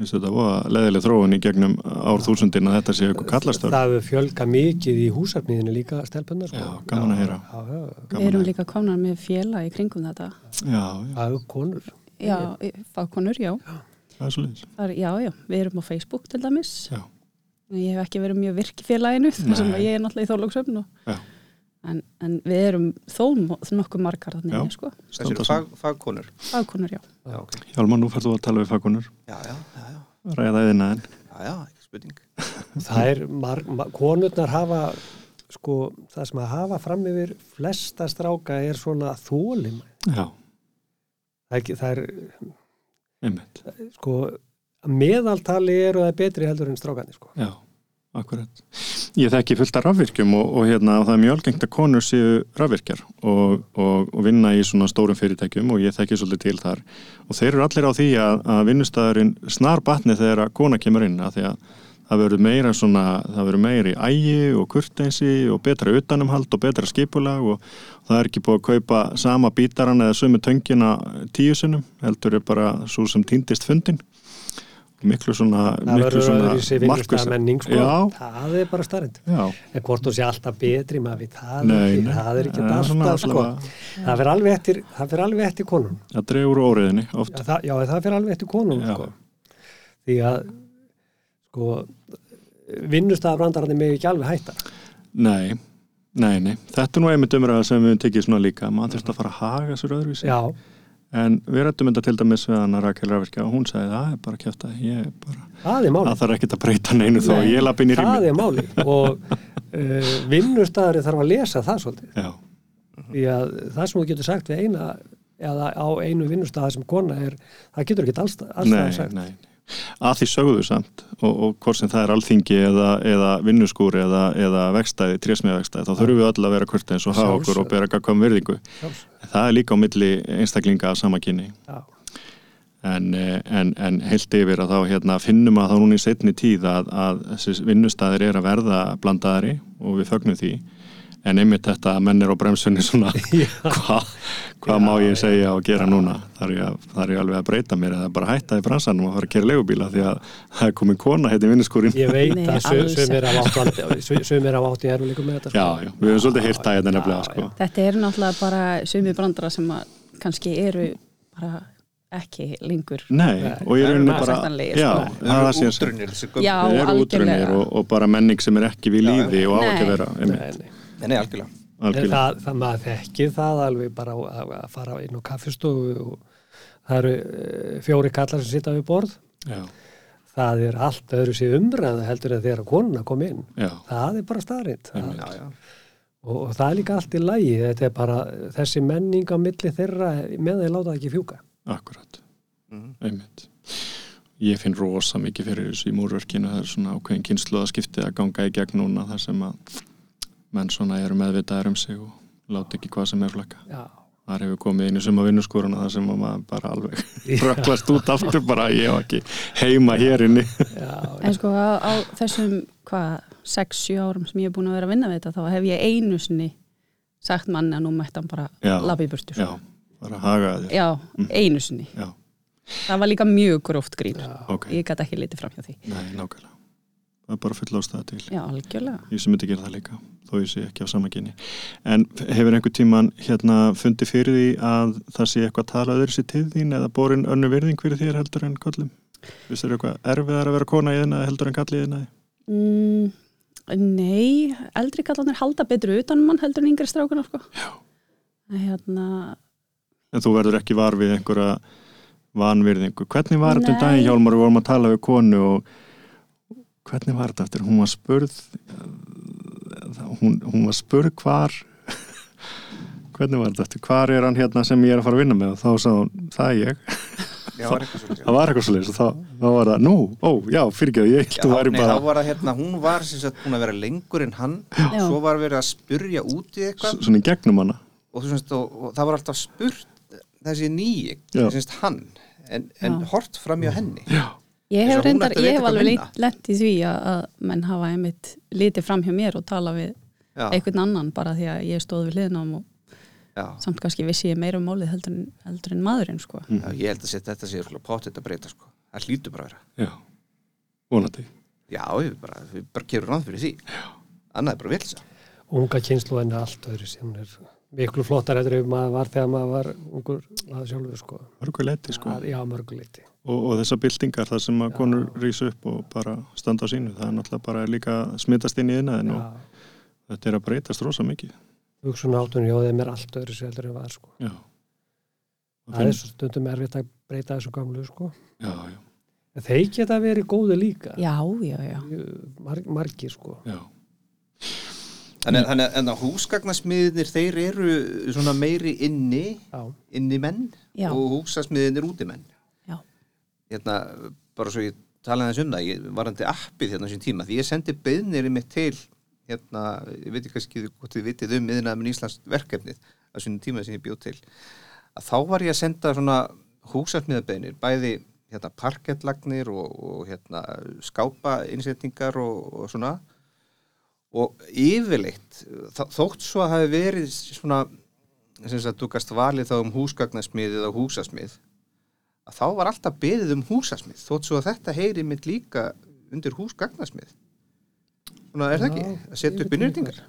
A: þetta var leðileg þróun í gegnum ár þúsundin að þetta sé eitthvað kallastörf?
D: Það hefur fjölga mikið í húsafniðinu líka stelpunar sko.
A: Já, gaman að heyra.
D: já, já,
E: Við erum líka komnar með fjela í kringum þetta.
A: já, já,
D: það hefur konur.
E: Já, fagkonur, já.
A: það er svo leiðis
E: Það er, já, já, við erum á Facebook til dæmis.
A: já,
E: Ég hef ekki verið mjög virk í félaginu, *laughs* þar sem ég er náttúrulega í þólagsöfn og
A: já,
E: En, en við erum þó nokkuð margar þannig,
A: Já.
E: sko.
B: Þessi eru fag, fagkonur.
E: Fagkonur, já.
B: Já, ok.
A: Hjálmar, nú færðu að tala við fagunur
B: Já, já, já, já,
A: ræða eðina en
B: já, já, ekki spurning. *laughs*
D: Það er, mar, mar, konurnar hafa sko, það sem að hafa fram yfir flesta stráka er svona þólim
A: já,
D: það er, ekki- það er
A: einmitt.
D: sko, meðaltali eru það betri heldur en strákandi sko.
A: Já, akkurat. Ég þekki fullt af rafvirkjum og, og hérna, og það er mjög algengt að konur séu rafvirkjar og, og, vinna í svona stórum fyrirtækjum og ég þekki svolítið til þar og þeir eru allir á því að, að vinnustæðurinn snar batni þegar að kona kemur inn að því að það verður meira svona, það verður meira í ægi og kurteinsi og betra utanumhald og betra skipulag og það er ekki búið að kaupa sama bítaran eða sömu töngina tíu sinnum, heldur er bara svo sem týndist fundin miklu svona, svona
D: vinnustæðamenning sko. Það er bara starrend en hvort þú sé alltaf betri maður það,
A: Nei,
D: það er ekki alltaf sko. það fyrir alveg eftir það fyrir alveg eftir konun
A: það dregur úr óriðinni
D: já það, já, það fyrir alveg eftir konun sko. því að sko vinnustæðabrandararnir með ekki alveg hætta.
A: Nei, nei, nei. Þetta er nú einmitt umræða sem við tekið svona líka. Maður þurft að fara að haga sér öðruvísi.
D: Já,
A: en við rættum þetta til dæmis við hann að Rakel Rafirkja og hún sagði það er bara að bara,
D: það
A: það þarf ekkert að breyta neinu þó í
D: það er máli *laughs* og uh, vinnustæðari þarf að lesa það svolítið. Því að það sem þú getur sagt við eina eða á einu vinnustæða sem kona er það getur ekki alls, alls
A: nei,
D: það sagt
A: nei að því sögðu samt og, og hvort sem það er alþingi eða, eða vinnuskúr eða, eða vegstæði, trésmiðvegstæði þá þurfum við öll að vera kurta eins og hafa okkur og bera gagkvæm virðingu.
D: Sjálfs-
A: það er líka á milli einstaklinga af sama kynni. En, eh, en, en heilt yfir að þá hérna, finnum að þá núna í setni tíð að, að vinnustæðir er að verða blandaðari og við fögnum því. En einmitt þetta að menn er á bremsunni svona *laughs* hvað hva má ég segja og gera núna þar er, ég, þar er ég alveg að breyta mér eða bara hætta í bransanum og fara að gera legubíla því að það er komin kona hérna í vinnuskúrin
D: ég veit
E: Nei,
D: að
E: alls
D: sumir af átti erum líka með þetta
A: já,
D: sko.
A: já, við höfum svolítið heyrt það hérna nefnilega sko.
E: Þetta eru náttúrulega bara sumi brandara sem að kannski eru bara ekki lengur.
A: Nei, og ég rauninni bara já,
E: sko.
A: það er
B: útrunir.
E: Já, algjörlega.
A: útrunir og, og bara menning sem er ekki við
B: Já, já.
A: líði og á ekki að vera
D: Nei, nei.
B: Algjörlega.
D: Það, það maður þekkir það alveg bara að að fara inn á kaffistofu og það eru eh, fjóri kallar sem sitja við borð.
A: Já,
D: það er allt öðru sér umræða heldur en þegar konuna kom inn.
A: Já,
D: það er bara starrið
A: Einmitt.
B: Já, já,
D: og, og það er líka allt í lægi þetta er bara þessi menning á milli þeirra með þeir láta það ekki fjúka.
A: Akkurat.
B: Mhm.
A: einmitt. Ég finn rosa mikið fyrir þessu í múrverkinu. Það er svona ákveðin kynslu að skipti að ganga í gegn núna þar sem að menn svona eru meðvitaðar um sig og láta ekki hvað sem er flakka.
D: Já,
A: þar hefur komið einu suma vinnuskúruna þar sem að maður bara alveg röklast út aftur bara ég hef ekki heima hér inni.
D: Já,
E: En sko á, á þessum hvað, 6-7 árum sem ég hef búin að vera að vinna við þetta þá hef ég einu sinni sagt manni að nú mætti hann bara
A: Já.
E: labba í burtu
A: já,
E: sko.
A: bara haga þér.
E: Já, einu sinni.
A: Já,
E: Það var líka mjög gróft grín
A: ok,
E: Ég gæti ekki litið fram hjá því.
A: Nei, nákvæmlega það er bara full ástæða til.
E: Já, algjörlega.
A: Ég sem myndi gera það líka þó ég sé ekki á sama kyni. En hefur einhver tíman hérna fundið fyrir því að það sé eitthvað talað öðru sér til þín eða borin önnu virðing fyrir þér heldur en kollum Vist þér eitthvað erfiðar að vera kona í þeirna heldur en kallið þeirna
E: mm, Nei, eldri kallanir halda betur utan um mann heldur en yngri strákunar sko. Hérna,
A: en þú verður ekki var við einhverja vanvirðingu. Hvernig var þetta um daginn Hjálmar? Við vorum að tala við konu og hvernig var þetta eftir? Hún var spurð hún, hún var spurð hvar hvernig var þetta eftir? Hvar er hann hérna sem ég er að fara að vinna með? Og þá sagði hún, það er ég.
B: Já, var eitthvað svolítið. *laughs*
A: það var eitthvað svo og þá, þá var það, nú, ó, já, fyrirgeðu ég
B: Já, nei,
A: bara
B: þá var það hérna, hún var sem sagt búin að vera lengur en hann.
E: Já.
B: svo var verið að spurja út í eitthvað.
A: S- svona í gegnum hana.
B: Og, og, og það var alltaf spurt þessi nýi,
A: Já.
B: semst hann en, en hort fram hjá henni.
A: Já,
E: ég hef reyndar, ég hef alveg lent í því að, menn hafa einmitt litið fram hjá mér og tala við
B: já,
E: einhvern annan bara því að ég stóð við hliðnum og
B: já,
E: samt kannski vissi ég meira um málið heldur heldur en maðurinn sko.
B: já, ég held að sé- þetta sé potið að breyta sko. það hlýtur bara að vera.
A: Já, vonandi.
B: Já, við bara, við bara gerum ráð fyrir því. Annað er bara vilsa
D: unga kynslu en allt öðru sem er miklu flottar eftir ef maður var þegar maður var ungur maður sjálfur sko.
A: mörgu leiti sko
D: Að- Já, mörguleiti.
A: og, og þessar byltingar þar sem að konur rýsa upp og bara standa á sínu það er náttúrulega bara líka að smitast inn í innæðin og
D: Já,
A: þetta er að breytast rosa mikið
D: hugsun áttunni hjá þeim er allt öðru sem heldur en var sko.
A: já
D: Það er svo stundum erfitt að breyta þessu gamlu sko.
A: já, já,
D: En þeir geta verið góði líka.
E: já, já, já
D: Mar margir sko.
A: já,
B: Þannig, þannig en að húsgagnasmiðinir þeir eru svona meiri inni
D: Já,
B: inni menn
E: Já.
B: og húsasmiðinir úti menn
E: Já.
B: hérna, bara svo ég talaði þess um það, ég varandi appið hérna á sín tíma, því ég sendi beðnir mitt til hérna, ég veit ekki kannski hvort þið vitið um miðnaðum Íslands verkefnið á sín tíma sem ég bjóð til að þá var ég að senda svona húsasmiðabeðnir, bæði hérna parkettlagnir og, og hérna skápa innsetningar og, og svona og yfirleitt þó- þótt svo að hafi verið svona sem sagt, þú gast valið þá um húsgagnasmið eða húsasmið að þá var alltaf beðið um húsasmið þótt svo að þetta heyri mitt líka undir húsgagnasmið svona er það ekki,
D: Já,
B: að setja upp innréttingar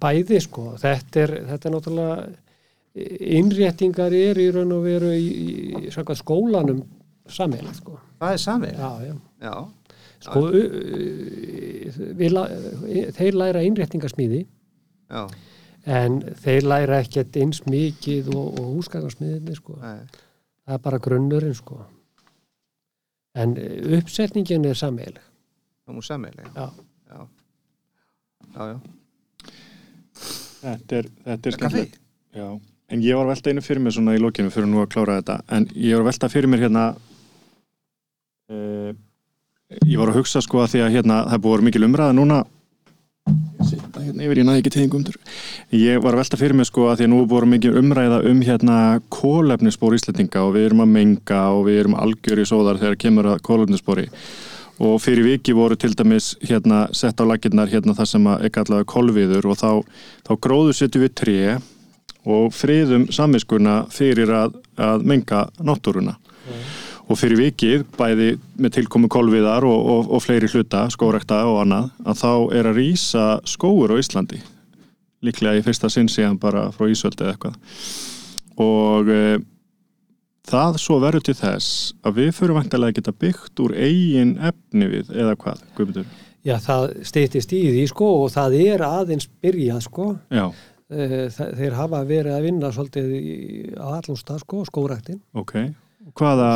D: bæði sko. Þetta er, þetta er náttúrulega innréttingar er í raun og veru í, í, í skólanum sammeila sko.
B: það er samið
D: Já, já.
B: já,
D: Sko, la- þeir læra innréttingarsmíði
B: já,
D: en þeir læra ekkert eins mikið og, og húsgagnarsmiðinni sko.
B: nei,
D: það er bara grunnurinn sko. en eh, uppsetningin er sammeil
B: það mú samið
D: já,
B: já, já, já.
A: þetta er, þetta er já, en ég var velta einu fyrir mér svona í lokinu fyrir nú að klára þetta, en ég var velta fyrir mér hérna ég var að hugsa sko að því að hérna það búið mikil umræða núna. Hérna yfir, ég næði ekki tegingum ég var að velta fyrir mér sko að því að nú vera mikil umræða um hérna kólefnisspor Íslandinga og við erum að menga og við erum algjör í sóðar þegar kemur að kólefnisspori og fyrir viki voru til dæmis hérna sett á lakirnar hérna það sem að ekki allavega kolviður og þá, þá gróðu setjum við tré og friðum samviskuna fyrir að, að menga náttúruna og fyrir vikið, bæði með tilkomu kolviðar og, og, og fleiri hluta, skórekta og annað, að þá er að rýsa skóur á Íslandi. Líklega í fyrsta sinn síðan bara frá Ísöldi eða eitthvað. Og e, það svo verður til þess að við fyrir vantilega geta byggt úr eigin efni við, eða hvað, Guðmundur?
D: já, það steytist í því sko og það er aðeins byrjað sko.
A: Já,
D: Eh, þe- þeir hafa verið að vinna svolítið á allum stað sko, skóræktin
A: ok. Hvaða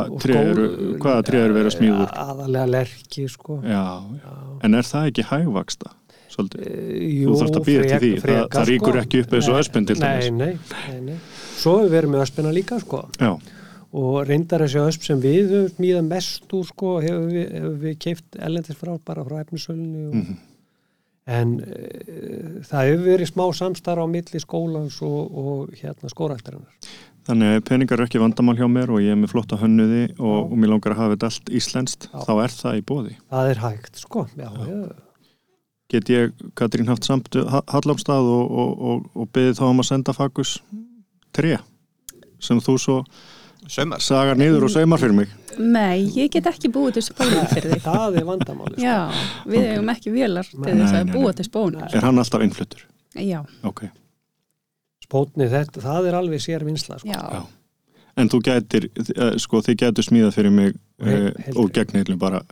A: eru verið að smíða úr?
D: aðalega lerki sko
A: Já, já, en er það ekki hægvaksta? Svolítið?
D: Eh,
A: Þú þarft að býða til því, það, það ríkur ekki upp eins og
D: Nei,
A: öspin til dæmis.
D: Nei, nei, nei, nei. Svo við verið með öspina líka sko
A: Já,
D: og reyndar þessi ösp sem við höfum smíðað mest úr sko hefur við, hefur við keift ellendis frá bara frá efnisölunni og,
A: Mhm.
D: en e, það hefur verið smá samstarf á milli skólans og, og hérna skóraættarinnar
A: Þannig að peningar er ekki vandamál hjá mér og ég er með flotta hönnuði og, og mér langar að hafa þetta allt íslenskt,
D: Já.
A: þá er það í bóði.
D: það er hægt sko já, já.
A: Get ég, Katrín, haft samt Hallamstað og, og, og, og beðið þá um að senda fagus tre sem þú svo
B: Saumar
A: sagar niður og saumar fyrir mig.
E: Nei, ég get ekki búið til spónum fyrir þig. *laughs*
D: það er vandamáli sko.
E: Já, við hefum ekki vélar til
D: Nei,
E: þess að
A: nei.
E: til spónum.
A: Er hann alltaf innfluttur?
E: Já,
A: Ok.
D: Spótni þetta, það er alveg sér vinsla sko.
E: já,
A: Já. En þú gætir, eh, sko, þið gætur smíðað fyrir mig
D: Og heil-
A: eh, og gegn heilum bara,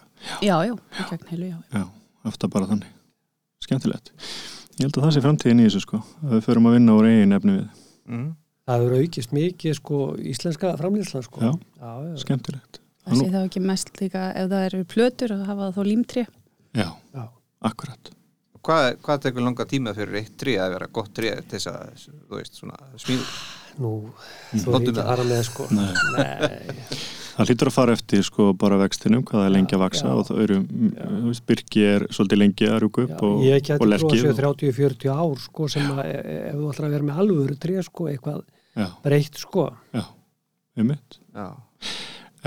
E: já, já, í gegn heilu, já.
A: já, aftur bara þannig. Skemmtilegt. Ég held að það sé framtíðin í þessu, sko, að við förum að vinna úr eigin efni við.
B: mm.
D: það hefur aukist mikið sko íslenska framlýsla sko.
A: Já.
D: Já, já.
A: Skemmtilegt.
E: Það sé þá ekki mest líka ef það eru plötur að hafa þá límtri.
A: Já,
D: Já.
A: akkurat.
B: Hvað, hvað tekur langa tíma fyrir eitt trí að vera gott trí til þess að, þú veist, svona smíðu?
D: Nú, þú er ekki
B: við
D: að fara með sko
A: Nei.
D: Nei.
A: Það hlýtur að fara eftir sko bara vextinum, hvað það er lengi að vaksa
D: já.
A: og það eru, þú veist, byrki er svolítið lengi að rúka upp
D: Já,
A: og,
D: ég
A: og
D: geti trúið
A: lerkið.
D: að séu 30-40 ár sko sem að e- e- ef þú ætlar að vera með alvöru tré sko eitthvað
A: Já,
D: breytt sko
A: já, um mitt.
B: Já.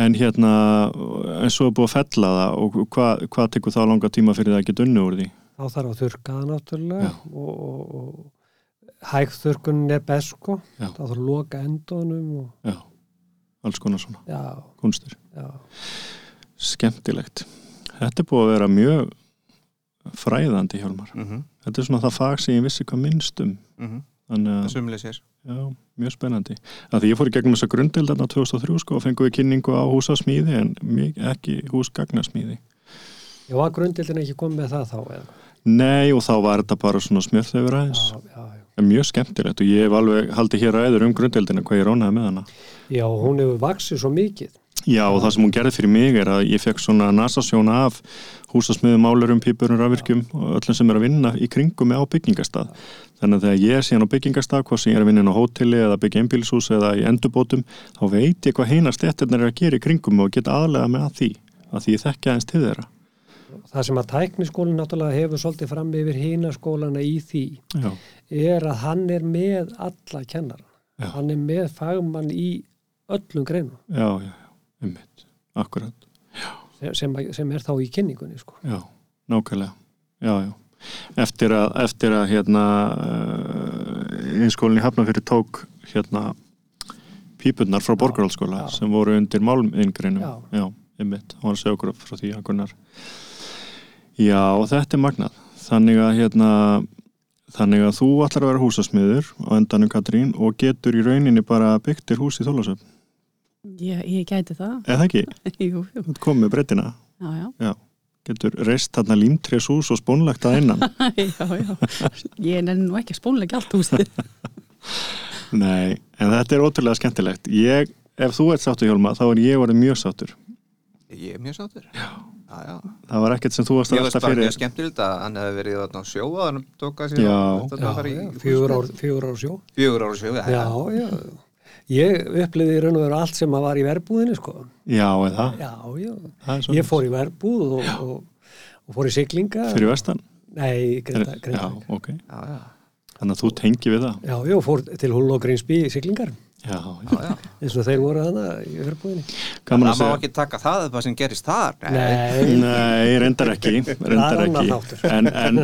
A: En hérna, en svo er búið að fella það og hvað, hvað tekur þá langa tíma fyrir það að geta unni úr því?
D: Þá þarf að þurrka það náttúrulega og, og, og hægþurkun er best sko
A: Já.
D: þá þarf að loka endunum og
A: Já, alls konar svona
D: já,
A: kunstir.
D: já,
A: Skemmtilegt. Þetta er búið að vera mjög fræðandi hjálmar.
B: Mm
A: Þetta er svona það fag sem ég vissi hvað minnst um.
B: -hmm.
A: Þannig að
B: Það sumlega sér.
A: Já, mjög spennandi. Það því ég fór í gegnum þessa grundild þarna 2003 sko og fengum við kynningu á húsasmíði en ekki húsgagnasmíði.
D: já, var grundildin ekki komið með það þá eða?
A: Nei og þá var þetta bara svona aðeins.
D: já, já.
A: En mjög skemmtilegt og ég hef alveg haldið hér ræður um grundildina hvað ég ránaði með hana.
D: já, hún hefur vaksið svo mikið
A: Já og það sem hún gerði fyrir mig er að ég fekk svona nasasjón af húsasmiðum, málurum, pípurum, rafvirkjum og öllum sem er að vinna í kringum með á byggingastað. Þannig að þegar ég er síðan á byggingastað, hvað sem ég er að vinna inn á hóteli eða byggja einbílshús eða í endurbótum, þá veit ég hvað heina stettirnar er að gera í kringum og geta aðlega með að því, að því ég þekki aðeins til þeirra.
D: Það sem að tækniskólinn náttúrulega hefur svolítið fram yfir hína skólana í því
A: Já,
D: er að hann er með alla kennara
A: Já.
D: hann er með fagmann í öllum greinum.
A: Já, já, já, ummitt, akkurat,
D: sem, sem er þá í kynningunni sko.
A: já, nákvæmlega, já, já. Eftir að, eftir að hérna, einskólinni Hafnafyrir tók hérna pípurnar frá Borgarhaldsskóla sem voru undir málmiðingreinum
D: Já.
A: já, einmitt, hann var að segja okkur upp frá því að Gunnar já, þetta er magnað þannig að hérna þannig að þú ætlar að vera húsasmiður á endanum Katrín og getur í rauninni bara byggtir hús í Þólasöf
E: Ég, ég gæti það.
A: eða ekki, *laughs*
E: jú, jú.
A: þú komið með breytina
E: Já, já.
A: getur reist þarna límtries hús og spónlegt að innan *laughs*
E: já, já. Ég nenni nú ekki að spónleika allt húsið. *laughs*
A: Nei, en þetta er ótrúlega skemmtilegt ég, ef þú ert sáttur Hjálma, þá er ég orðið mjög sáttur
B: Ég er mjög sáttur. Já.
A: Það var ekkert sem þú varst
B: Ég
A: að
B: veist
A: velta
B: bara
A: fyrir.
B: mjög skemmtilegt að hann hefði verið á sjó að hann tóka sér
D: fjögur ár, fjögur ár sjó.
B: Fjögur ára sjó, já.
D: já, já ég uppliði í raun og veru allt sem að var í verbúðinni sko.
A: Já, eða
D: já, já, ég fór í verbúð og, og, og fór í siglinga.
A: Fyrir vestan?
D: Nei, grinda,
A: Já,
D: grinda.
A: ok.
B: Já, já.
A: Þannig að þú tengi við það?
D: Já, já, fór til Hull og Grínsby í siglingar
A: Já,
D: eins og þeir voru hana í verbúðinni
A: gaman
B: Það
A: að
B: má
A: segja.
B: ekki taka það eða sem gerist þar.
D: nei,
A: Nei, reyndar ekki, reyndar
D: Það
A: ekki. En, en,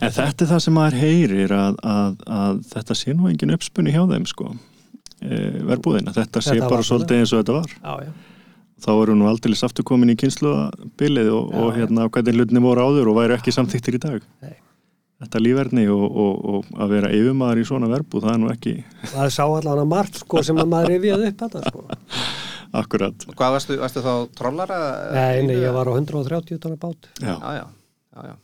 A: en þetta er það sem maður heyrir að, að, að þetta sé nú engin uppspunni hjá þeim sko e, verbúðina, þetta sé
D: Þetta
A: bara svolítið eins og þetta var.
D: Já, já,
A: þá eru nú aldrei aftur komin í kynsluabilið og, og hérna hvernig hlutinni voru áður og væri ekki samþyktir í dag.
D: Nei.
A: Þetta lífverðni og, og, og að vera yfirmaður í svona verbúð, það er nú ekki
D: það sá allan að margt sko sem að maður rifjaði upp þetta sko *laughs*
A: akkurat
B: Og Hvað varstu, varstu þá trollara?
D: nei, nei, ég var á 130 tonna bát
A: Já.
B: Já, já. já,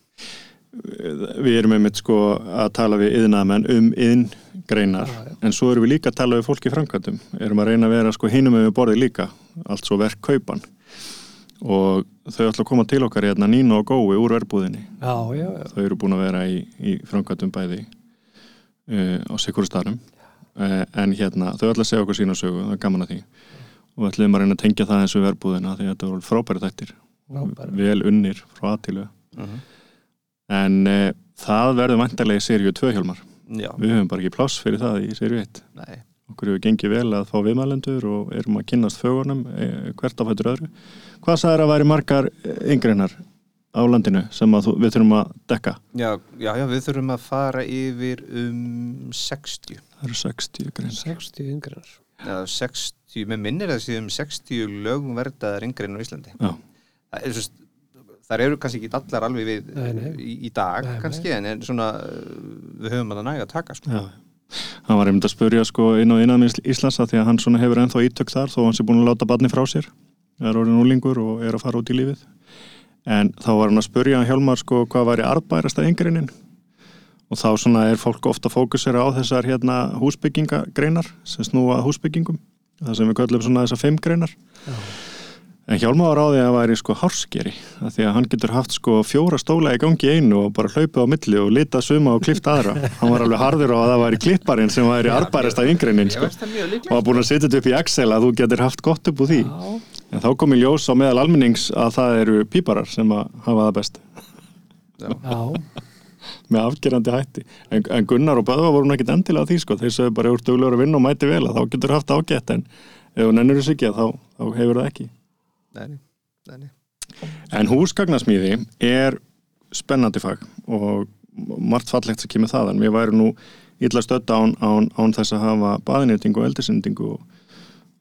A: við erum einmitt sko að tala við yðnaðmenn um yðngreinar en svo erum við líka að tala við fólk í framkvæmdum erum að reyna að vera sko hinum með borðið líka allt svo verk kaupan og þau ætla að koma til okkar hérna Nína og Gói úr verbúðinni.
D: Já, já, já,
A: þau eru búin að vera í, í framkvæmdum bæði uh, á sikuru staðnum uh, en hérna þau ætla að segja okkur sína sögu, það er gaman að því. Og við ætlum að reyna að tengja það eins og verbúðina því þetta voru frábæri þættir.
D: Frábæri.
A: vel unnir frá aðtilu
B: Mhm.
A: en e, það verður vantarlega í seríu 2 hjálmar.
B: Já,
A: við höfum bara ekki pláss fyrir það í seríu 1
B: nei,
A: okkur hefur gengið vel að fá viðmælendur og erum að kynnast fögunum e, hvert af hættur öðru hvað sagður að væri margar yngreinar á landinu sem að þú, við þurfum að dekka
B: já, já, já, við þurfum að fara yfir um 60
A: það eru 60 greinar
D: 60 yngrinar.
B: Já, 60, með minnir að séum 60 lögumverdaðar yngrein á Íslandi
A: Já.
B: það er svo þar eru kannski ekki allar alveg við
D: Nei, nei.
B: Í, í dag
D: Nei,
B: kannski en, en svona uh, við höfum að það næga að taka sko.
A: Já, hann var einmitt að spurja sko inn á innanmins Íslands að því að hann hefur ennþá ítök þar þó hann sé búin að láta barni frá sér. Er orðin úlingur og er að fara út í lífið. En þá var hann að spurja Hjálmar sko hvað væri arðbærasta yngreinin og þá svona er fólk ofta fókusera á þessar hérna húsbyggingagreinar sem snúa húsbyggingum. Það sem við köllum svona þessar fimm greinar
D: Já.
A: En Hjálmar var á því að það væri sko hárskeri að því að hann getur haft sko fjóra stóla í gangi einu og bara hlaupið á milli og lita suma og klift aðra. Hann var alveg harður á að það væri klipparinn sem væri arbærist af yngreinin sko. Og var búin að setja þetta upp í Excel að þú getur haft gott upp úr því.
D: Já,
A: En þá kom í ljós á meðal almennings að það eru píparar sem að hafa það best
D: já, *laughs*
A: með afgerandi hætti. En, en Gunnar og Böðva voru ekkit endilega að því sko. Þeir sögðu bara úr duglegur að vinna og mæti vel að þá getur haft ágætt en ef hún ennur þess ekki að þá, þá hefur það ekki.
B: Nei, nei, nei, nei.
A: En húsgagnasmíði er spennandi fag og margt fallegt sem kemur það en við væri nú illa stötta án, án, án þess að hafa baðinýtingu og eldisendingu og,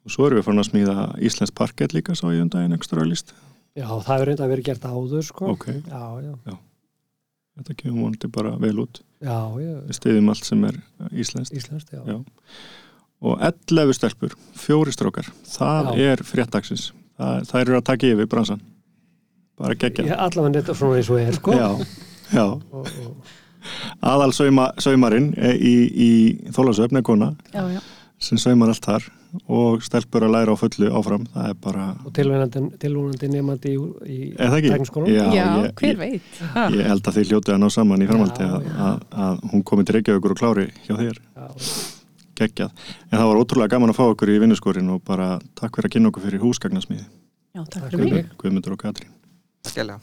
A: og svo erum við farin að smíða Íslands parkett líka sá ég um daginn ekstra list
D: já, það hefur reynda verið gert áður, sko.
A: Ok.
D: Já, já,
A: þetta kemur vonandi bara vel út
D: já, já,
A: við stiðum allt sem er Íslands
D: Íslandst, já.
A: Já. og 11 stelpur, fjóri strókar það
D: Já.
A: er fréttaksins það, það eru að taka yfir bransan bara gegja
D: Ég allavega þetta eins og er, sko.
A: já, já.
D: Og, og,
A: aðal sauma, saumarinn eh, í, í þólasöfn er kona
E: já, já,
A: sem saumar allt þar og stelpur að læra á fullu áfram. Það er bara,
D: og tilvonandi, nefandi í, í tækniskólanum.
A: Já,
E: já,
A: ég,
E: hver
A: ég,
E: veit?
A: ég held að þið hljótið að ná saman í framhaldi að, að, að hún komi til Reykjavíkur og klári hjá þér,
D: Já,
A: geggjað en það var ótrúlega gaman að fá okkur í vinnuskórin og bara takk fyrir að kynna okkur fyrir húsgagnasmíði
E: Já, takk
D: Takk
E: fyrir
D: fyrir
E: mig
D: mig.
A: Guðmundur og Katrín
B: Skellja.